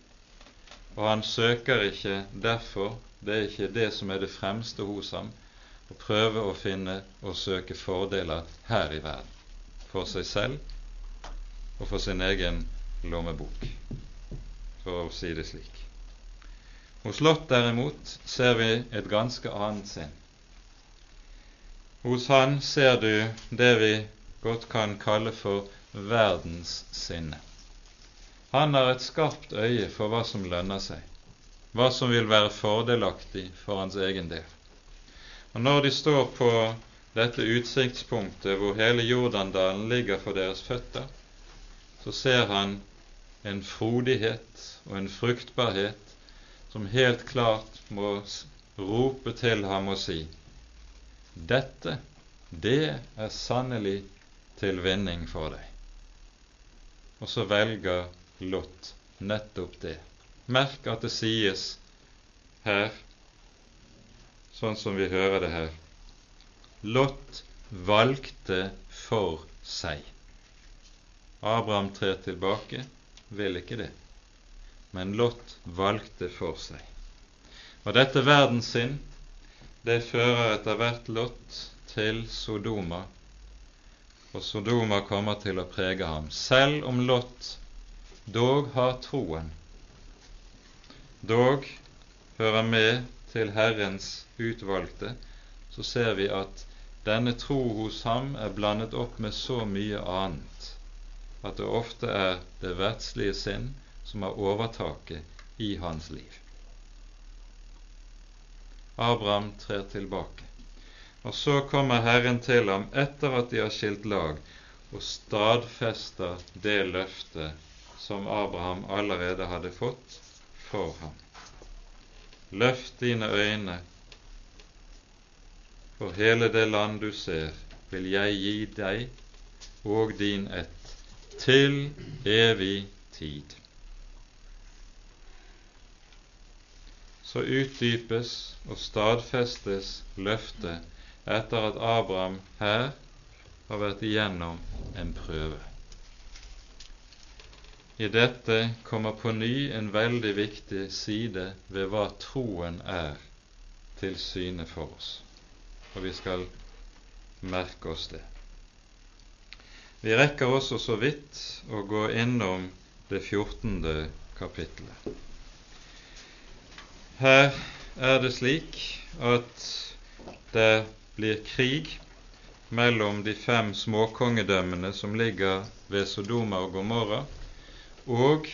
Speaker 1: og han søker ikke derfor, det er ikke det som er det fremste hos ham, å prøve å finne og søke fordeler her i verden, for seg selv og for sin egen lommebok, for å si det slik. Hos Lot derimot ser vi et ganske annet sinn. Hos han ser du det vi godt kan kalle for verdenssinne. Han har et skarpt øye for hva som lønner seg, hva som vil være fordelaktig for hans egen del. Og Når de står på dette utsiktspunktet hvor hele Jordandalen ligger for deres føtter, så ser han en frodighet og en fruktbarhet som helt klart må rope til ham og si dette, det er sannelig til vinning for deg. Og så velger Lot nettopp det. Merk at det sies her, sånn som vi hører det her. Lot valgte for seg. Abraham trer tilbake, vil ikke det men Lot valgte for seg. Og dette verdenssinn, det fører etter hvert Lot til Sodoma, og Sodoma kommer til å prege ham, selv om Lot dog har troen, dog hører med til Herrens utvalgte, så ser vi at denne tro hos ham er blandet opp med så mye annet at det ofte er det verdslige sinn som har overtaket i hans liv. Abraham trer tilbake. Og så kommer Herren til ham etter at de har skilt lag, og stadfester det løftet som Abraham allerede hadde fått for ham. Løft dine øyne, for hele det land du ser, vil jeg gi deg og din ett til evig tid. Så utdypes og stadfestes løftet etter at Abraham her har vært igjennom en prøve. I dette kommer på ny en veldig viktig side ved hva troen er til syne for oss. Og vi skal merke oss det. Vi rekker også så vidt å gå innom det 14. kapittelet. Her er det slik at det blir krig mellom de fem småkongedømmene som ligger ved Sodoma og Gomorra, og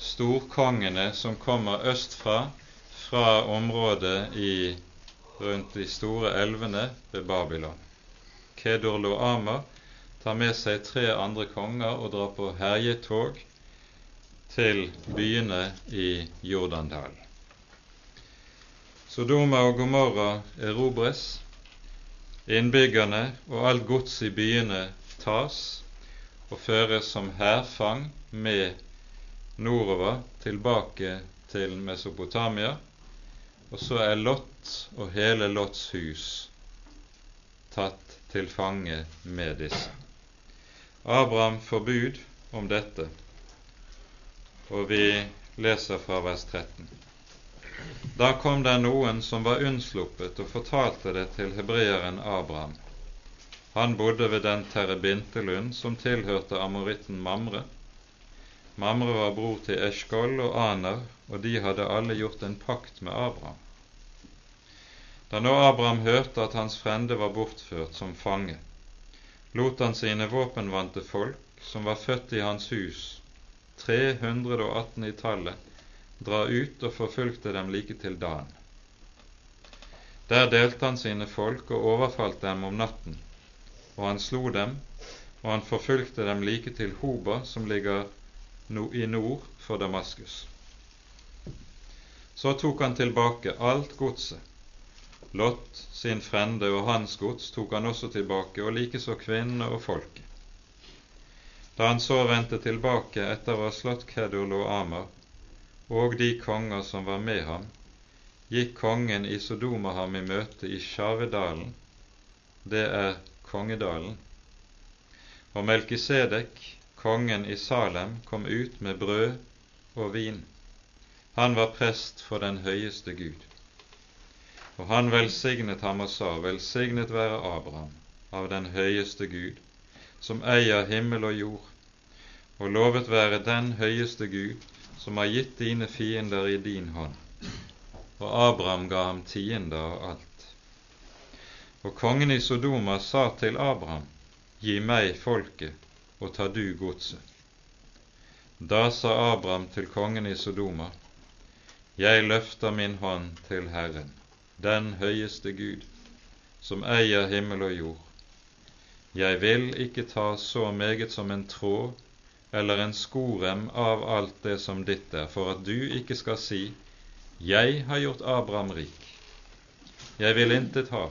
Speaker 1: storkongene som kommer østfra, fra området i, rundt de store elvene ved Babylon. Kedorlo Loama tar med seg tre andre konger og drar på herjetog til byene i Jordandalen. Sodoma og Gomorra erobres, Innbyggerne og alt gods i byene tas og føres som hærfang med nordover tilbake til Mesopotamia, og så er Lot og hele Lots hus tatt til fange med disse. Abraham får bud om dette, og vi leser fra vers 13. Da kom det noen som var unnsluppet, og fortalte det til hebreeren Abraham. Han bodde ved den terebintelund som tilhørte amoritten Mamre. Mamre var bror til Eshkol og Aner, og de hadde alle gjort en pakt med Abraham. Da nå Abraham hørte at hans frende var bortført som fange, lot han sine våpenvante folk, som var født i hans hus, 318 i tallet, dra ut og forfulgte dem like til dagen. Der delte han sine folk og overfalt dem om natten, og han slo dem, og han forfulgte dem like til Hoba, som ligger i nord for Damaskus. Så tok han tilbake alt godset. Lot sin frende og hans gods tok han også tilbake, og likeså kvinnene og folket. Da han så vendte tilbake etter å ha slått Kedul og Amar, og de konger som var med ham, gikk kongen i Sodoma ham i møte i Sjarvedalen, det er Kongedalen. Og Melkisedek, kongen i Salem, kom ut med brød og vin. Han var prest for den høyeste Gud. Og han velsignet ham og sa, Velsignet være Abraham av den høyeste Gud, som eier himmel og jord, og lovet være den høyeste Gud, som har gitt dine fiender i din hånd. Og Abraham ga ham tiende av alt. Og kongen i Sodoma sa til Abraham, Gi meg folket, og ta du godset. Da sa Abraham til kongen i Sodoma, Jeg løfter min hånd til Herren, den høyeste Gud, som eier himmel og jord. Jeg vil ikke ta så meget som en tråd eller en skorem av alt det som ditt er, for at du ikke skal si Jeg har gjort Abraham rik. Jeg vil intet ha,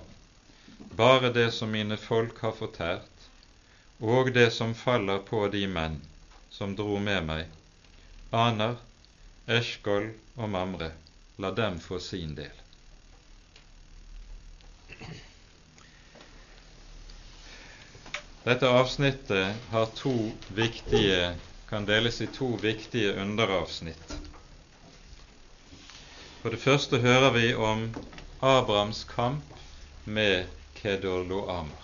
Speaker 1: bare det som mine folk har fortært, og det som faller på de menn som dro med meg, Aner, Eshkol og Mamre, la dem få sin del. Dette avsnittet har to viktige, kan deles i to viktige underavsnitt. For det første hører vi om Abrahams kamp med Kedorloamer.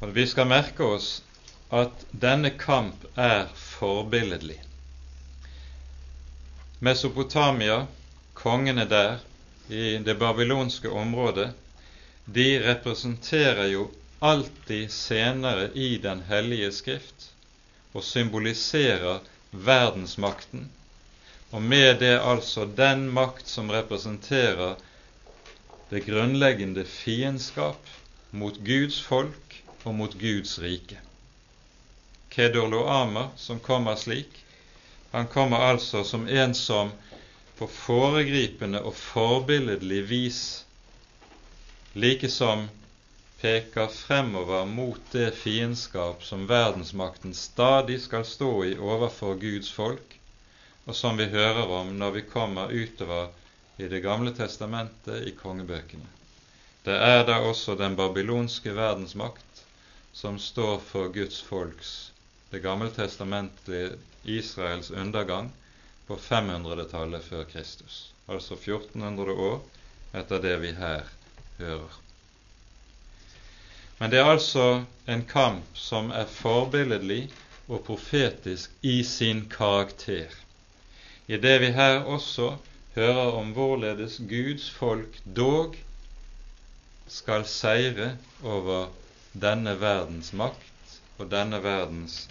Speaker 1: Og vi skal merke oss at denne kamp er forbilledlig. Mesopotamia, kongene der i det babylonske området, de representerer jo alltid senere i Den hellige skrift og symboliserer verdensmakten, og med det altså den makt som representerer det grunnleggende fiendskap mot Guds folk og mot Guds rike. Kedorloamer, som kommer slik, han kommer altså som en som på foregripende og forbilledlig vis like som peker fremover mot det fiendskap som verdensmakten stadig skal stå i overfor Guds folk, og som vi hører om når vi kommer utover i Det gamle testamentet i kongebøkene. Det er da også den babylonske verdensmakt som står for Guds folks, det gamle testamentet Israels undergang, på 500-tallet før Kristus. altså 1400 år etter det vi her hører. Men det er altså en kamp som er forbilledlig og profetisk i sin karakter, i det vi her også hører om hvorledes Guds folk dog skal seire over denne verdens makt og denne verdens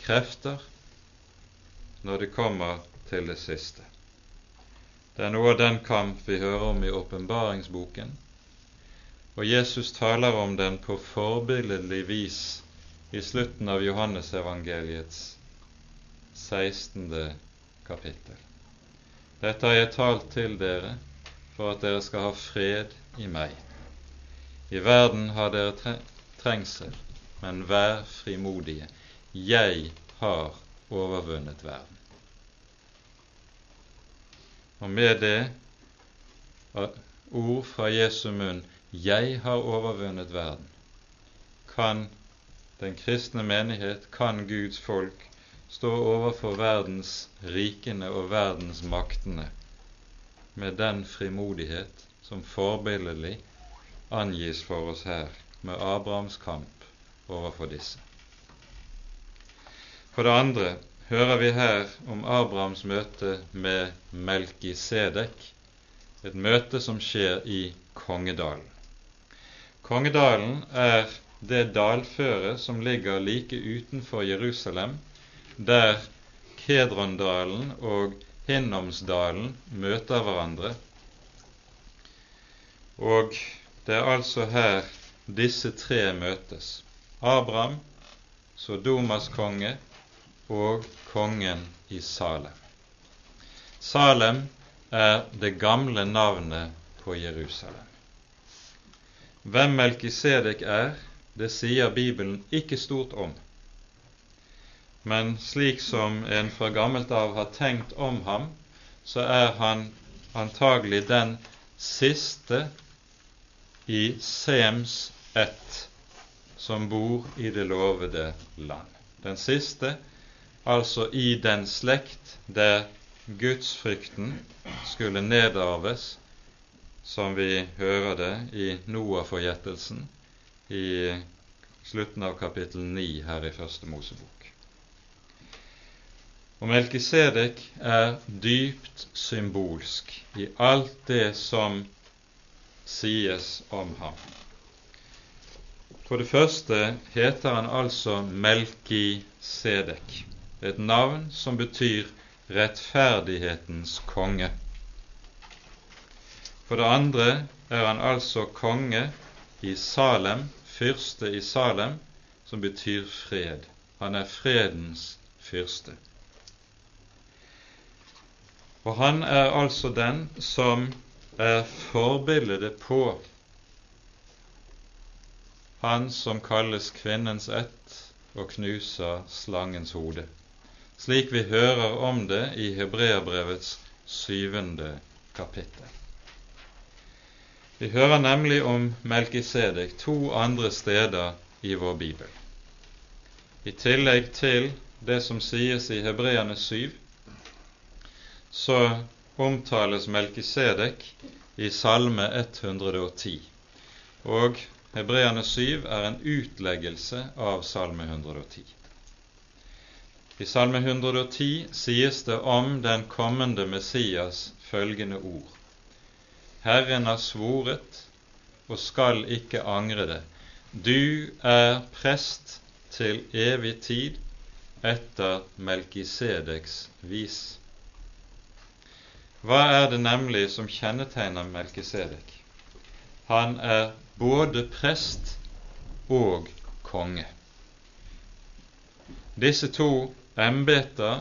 Speaker 1: krefter når det kommer til det siste. Det er noe av den kamp vi hører om i åpenbaringsboken, og Jesus taler om den på forbilledlig vis i slutten av Johannesevangeliets 16. kapittel. Dette har jeg talt til dere for at dere skal ha fred i meg. I verden har dere trengsel, men vær frimodige. Jeg har overvunnet verden. Og med det ord fra Jesu munn 'Jeg har overvunnet verden', kan den kristne menighet, kan Guds folk, stå overfor verdens rikene og verdens maktene med den frimodighet som forbilledlig angis for oss her med Abrahams kamp overfor disse. For det andre hører vi her om Abrahams møte med Melkisedek, et møte som skjer i Kongedalen. Kongedalen er det dalføret som ligger like utenfor Jerusalem, der Kedrondalen og Hinnomsdalen møter hverandre. Og det er altså her disse tre møtes. Abraham, Sodomas konge og kongen i Salem. Salem er det gamle navnet på Jerusalem. Hvem Melkisedek er, det sier Bibelen ikke stort om. Men slik som en fra gammelt av har tenkt om ham, så er han antagelig den siste i Sems ett som bor i det lovede land. Den siste altså i den slekt der gudsfrykten skulle nedarves som vi hører det i Noah-forgjettelsen i slutten av kapittel 9 her i Første Mosebok. Og Melkisedek er dypt symbolsk i alt det som sies om ham. For det første heter han altså Melkisedek, et navn som betyr rettferdighetens konge. For det andre er han altså konge i Salem, fyrste i Salem, som betyr fred. Han er fredens fyrste. Og han er altså den som er forbildet på han som kalles kvinnens ett og knuser slangens hode, slik vi hører om det i Hebreabrevets syvende kapittel. Vi hører nemlig om Melkisedek to andre steder i vår bibel. I tillegg til det som sies i Hebreane 7, så omtales Melkisedek i Salme 110. Og Hebreane 7 er en utleggelse av Salme 110. I Salme 110 sies det om den kommende Messias følgende ord. Herren har svoret og skal ikke angre det. Du er prest til evig tid etter Melkisedeks vis. Hva er det nemlig som kjennetegner Melkisedek? Han er både prest og konge. Disse to embeter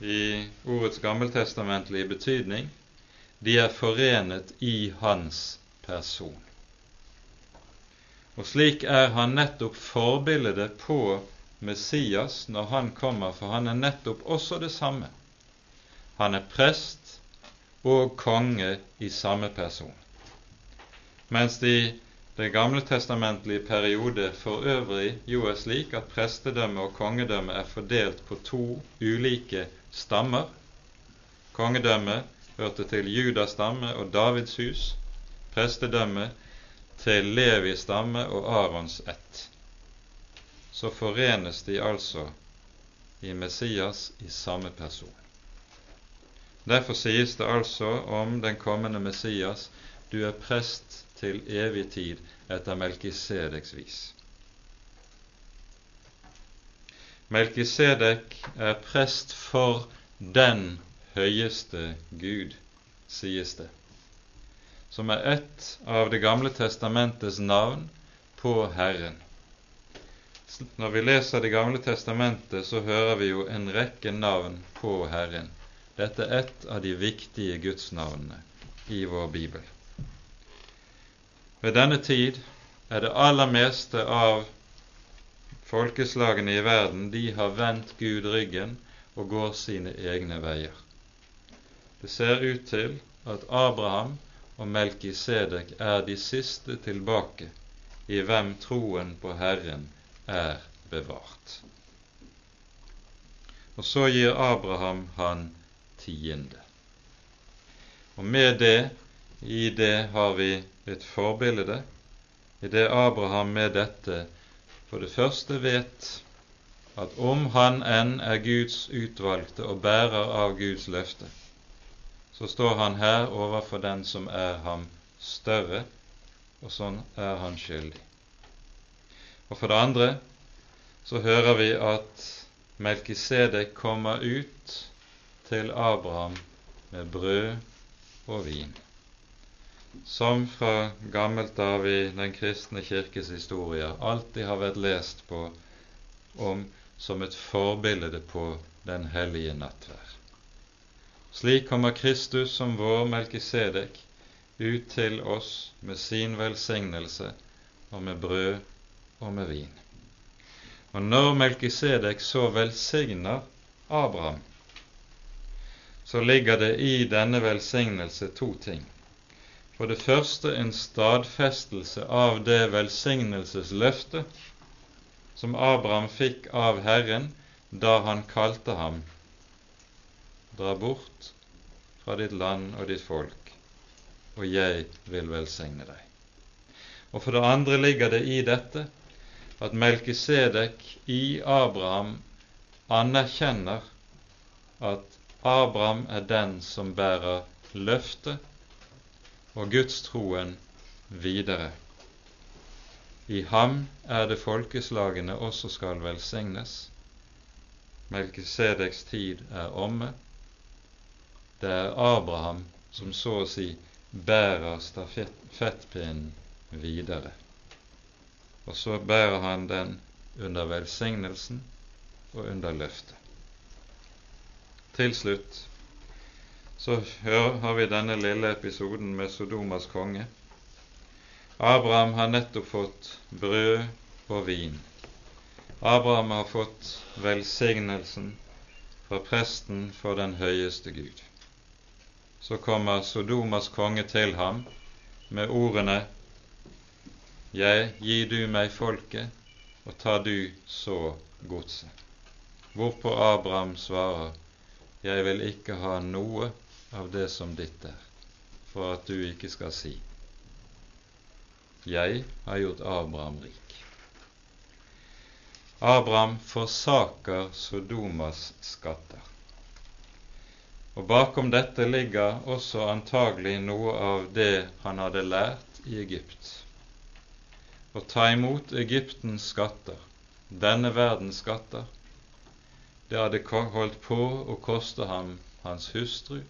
Speaker 1: i ordets gammeltestamentlige betydning de er forenet i hans person. Og slik er han nettopp forbildet på Messias når han kommer, for han er nettopp også det samme. Han er prest og konge i samme person. Mens det i det gamle testamentlige periode for øvrig jo er slik at prestedømme og kongedømme er fordelt på to ulike stammer. Kongedømme hørte til Judas stamme og Davids hus, prestedømme til Levis stamme og Arons ett. Så forenes de altså i Messias i samme person. Derfor sies det altså om den kommende Messias du er prest til evig tid etter Melkisedeks vis. Melkisedek er prest for den høyeste Gud, sies det, som er ett av Det gamle testamentets navn på Herren. Når vi leser Det gamle testamentet, så hører vi jo en rekke navn på Herren. Dette er ett av de viktige gudsnavnene i vår bibel. Ved denne tid er det aller meste av folkeslagene i verden de har vendt Gud ryggen og går sine egne veier. Det ser ut til at Abraham og Melkisedek er de siste tilbake i hvem troen på Herren er bevart. Og så gir Abraham han tiende. Og med det, i det har vi et forbilde, i det Abraham med dette for det første vet at om han enn er Guds utvalgte og bærer av Guds løfte, så står han her overfor den som er ham større, og sånn er han skyldig. Og for det andre så hører vi at Melkisedek kommer ut til Abraham med brød og vin, som fra gammelt av i den kristne kirkes historie alltid har vært lest på om som et forbilde på den hellige nattvær. Slik kommer Kristus som vår Melkisedek ut til oss med sin velsignelse og med brød og med vin. Og når Melkisedek så velsigner Abraham, så ligger det i denne velsignelse to ting. For det første en stadfestelse av det velsignelsesløftet som Abraham fikk av Herren da han kalte ham Dra bort fra ditt land og ditt folk, og jeg vil velsigne deg. Og for det andre ligger det i dette at Melkisedek i Abraham anerkjenner at Abraham er den som bærer løftet og gudstroen videre. I ham er det folkeslagene også skal velsignes. Melkisedeks tid er omme. Det er Abraham som så å si bærer stafettpinnen videre. Og så bærer han den under velsignelsen og under løftet. Til slutt så har vi denne lille episoden med Sodomas konge. Abraham har nettopp fått brød og vin. Abraham har fått velsignelsen fra presten for den høyeste Gud. Så kommer Sodomas konge til ham med ordene Jeg gir du meg folket, og tar du så godset. Hvorpå Abraham svarer jeg vil ikke ha noe av det som ditt er, for at du ikke skal si Jeg har gjort Abraham rik. Abraham forsaker Sodomas skatter. Og bakom dette ligger også antagelig noe av det han hadde lært i Egypt. Å ta imot Egyptens skatter, denne verdens skatter, det hadde holdt på å koste ham hans hustru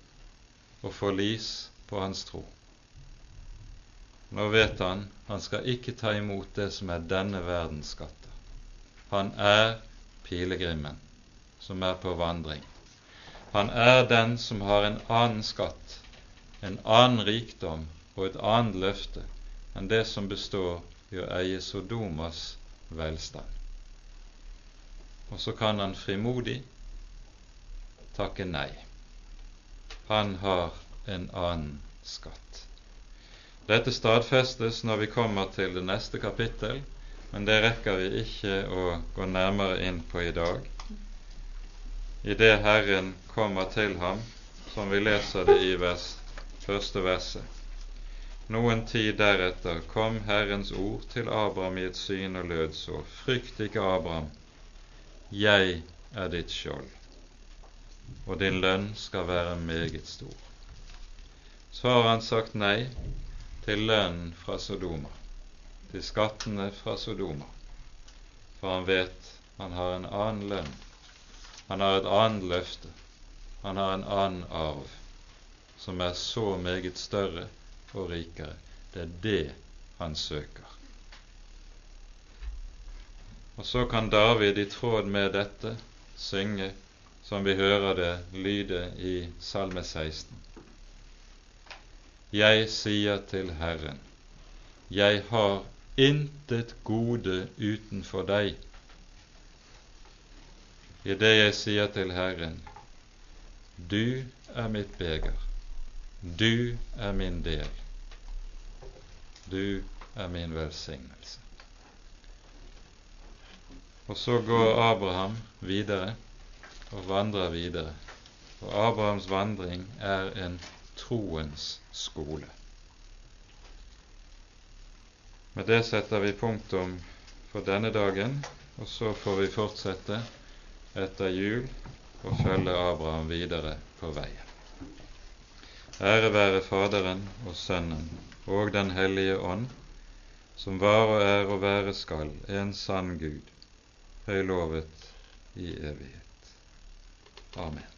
Speaker 1: og forlis på hans tro. Nå vet han han skal ikke ta imot det som er denne verdens skatter. Han er pilegrimen som er på vandring. Han er den som har en annen skatt, en annen rikdom og et annet løfte enn det som består i å eie Sodomas velstand og så kan han frimodig takke nei. Han har en annen skatt. Dette stadfestes når vi kommer til det neste kapittel, men det rekker vi ikke å gå nærmere inn på i dag. Idet Herren kommer til ham som vi leser det i vers, første verset. Noen tid deretter kom Herrens ord til Abraham i et syn og lød så:" Frykt ikke, Abraham, jeg er ditt skjold, og din lønn skal være meget stor. Så har han sagt nei til lønnen fra Sodoma, til skattene fra Sodoma, for han vet han har en annen lønn, han har et annet løfte, han har en annen arv, som er så meget større og rikere. Det er det han søker. Og så kan David i tråd med dette synge, som vi hører det lyde i Salme 16. Jeg sier til Herren, jeg har intet gode utenfor deg. I det jeg sier til Herren, du er mitt beger, du er min del. Du er min velsignelse. Og så går Abraham videre og vandrer videre. Og Abrahams vandring er en troens skole. Med det setter vi punktum for denne dagen, og så får vi fortsette etter jul og følge Abraham videre på veien. Ære være Faderen og Sønnen og Den hellige ånd, som var og er og være skal, en sann Gud, høylovet i evighet. Amen.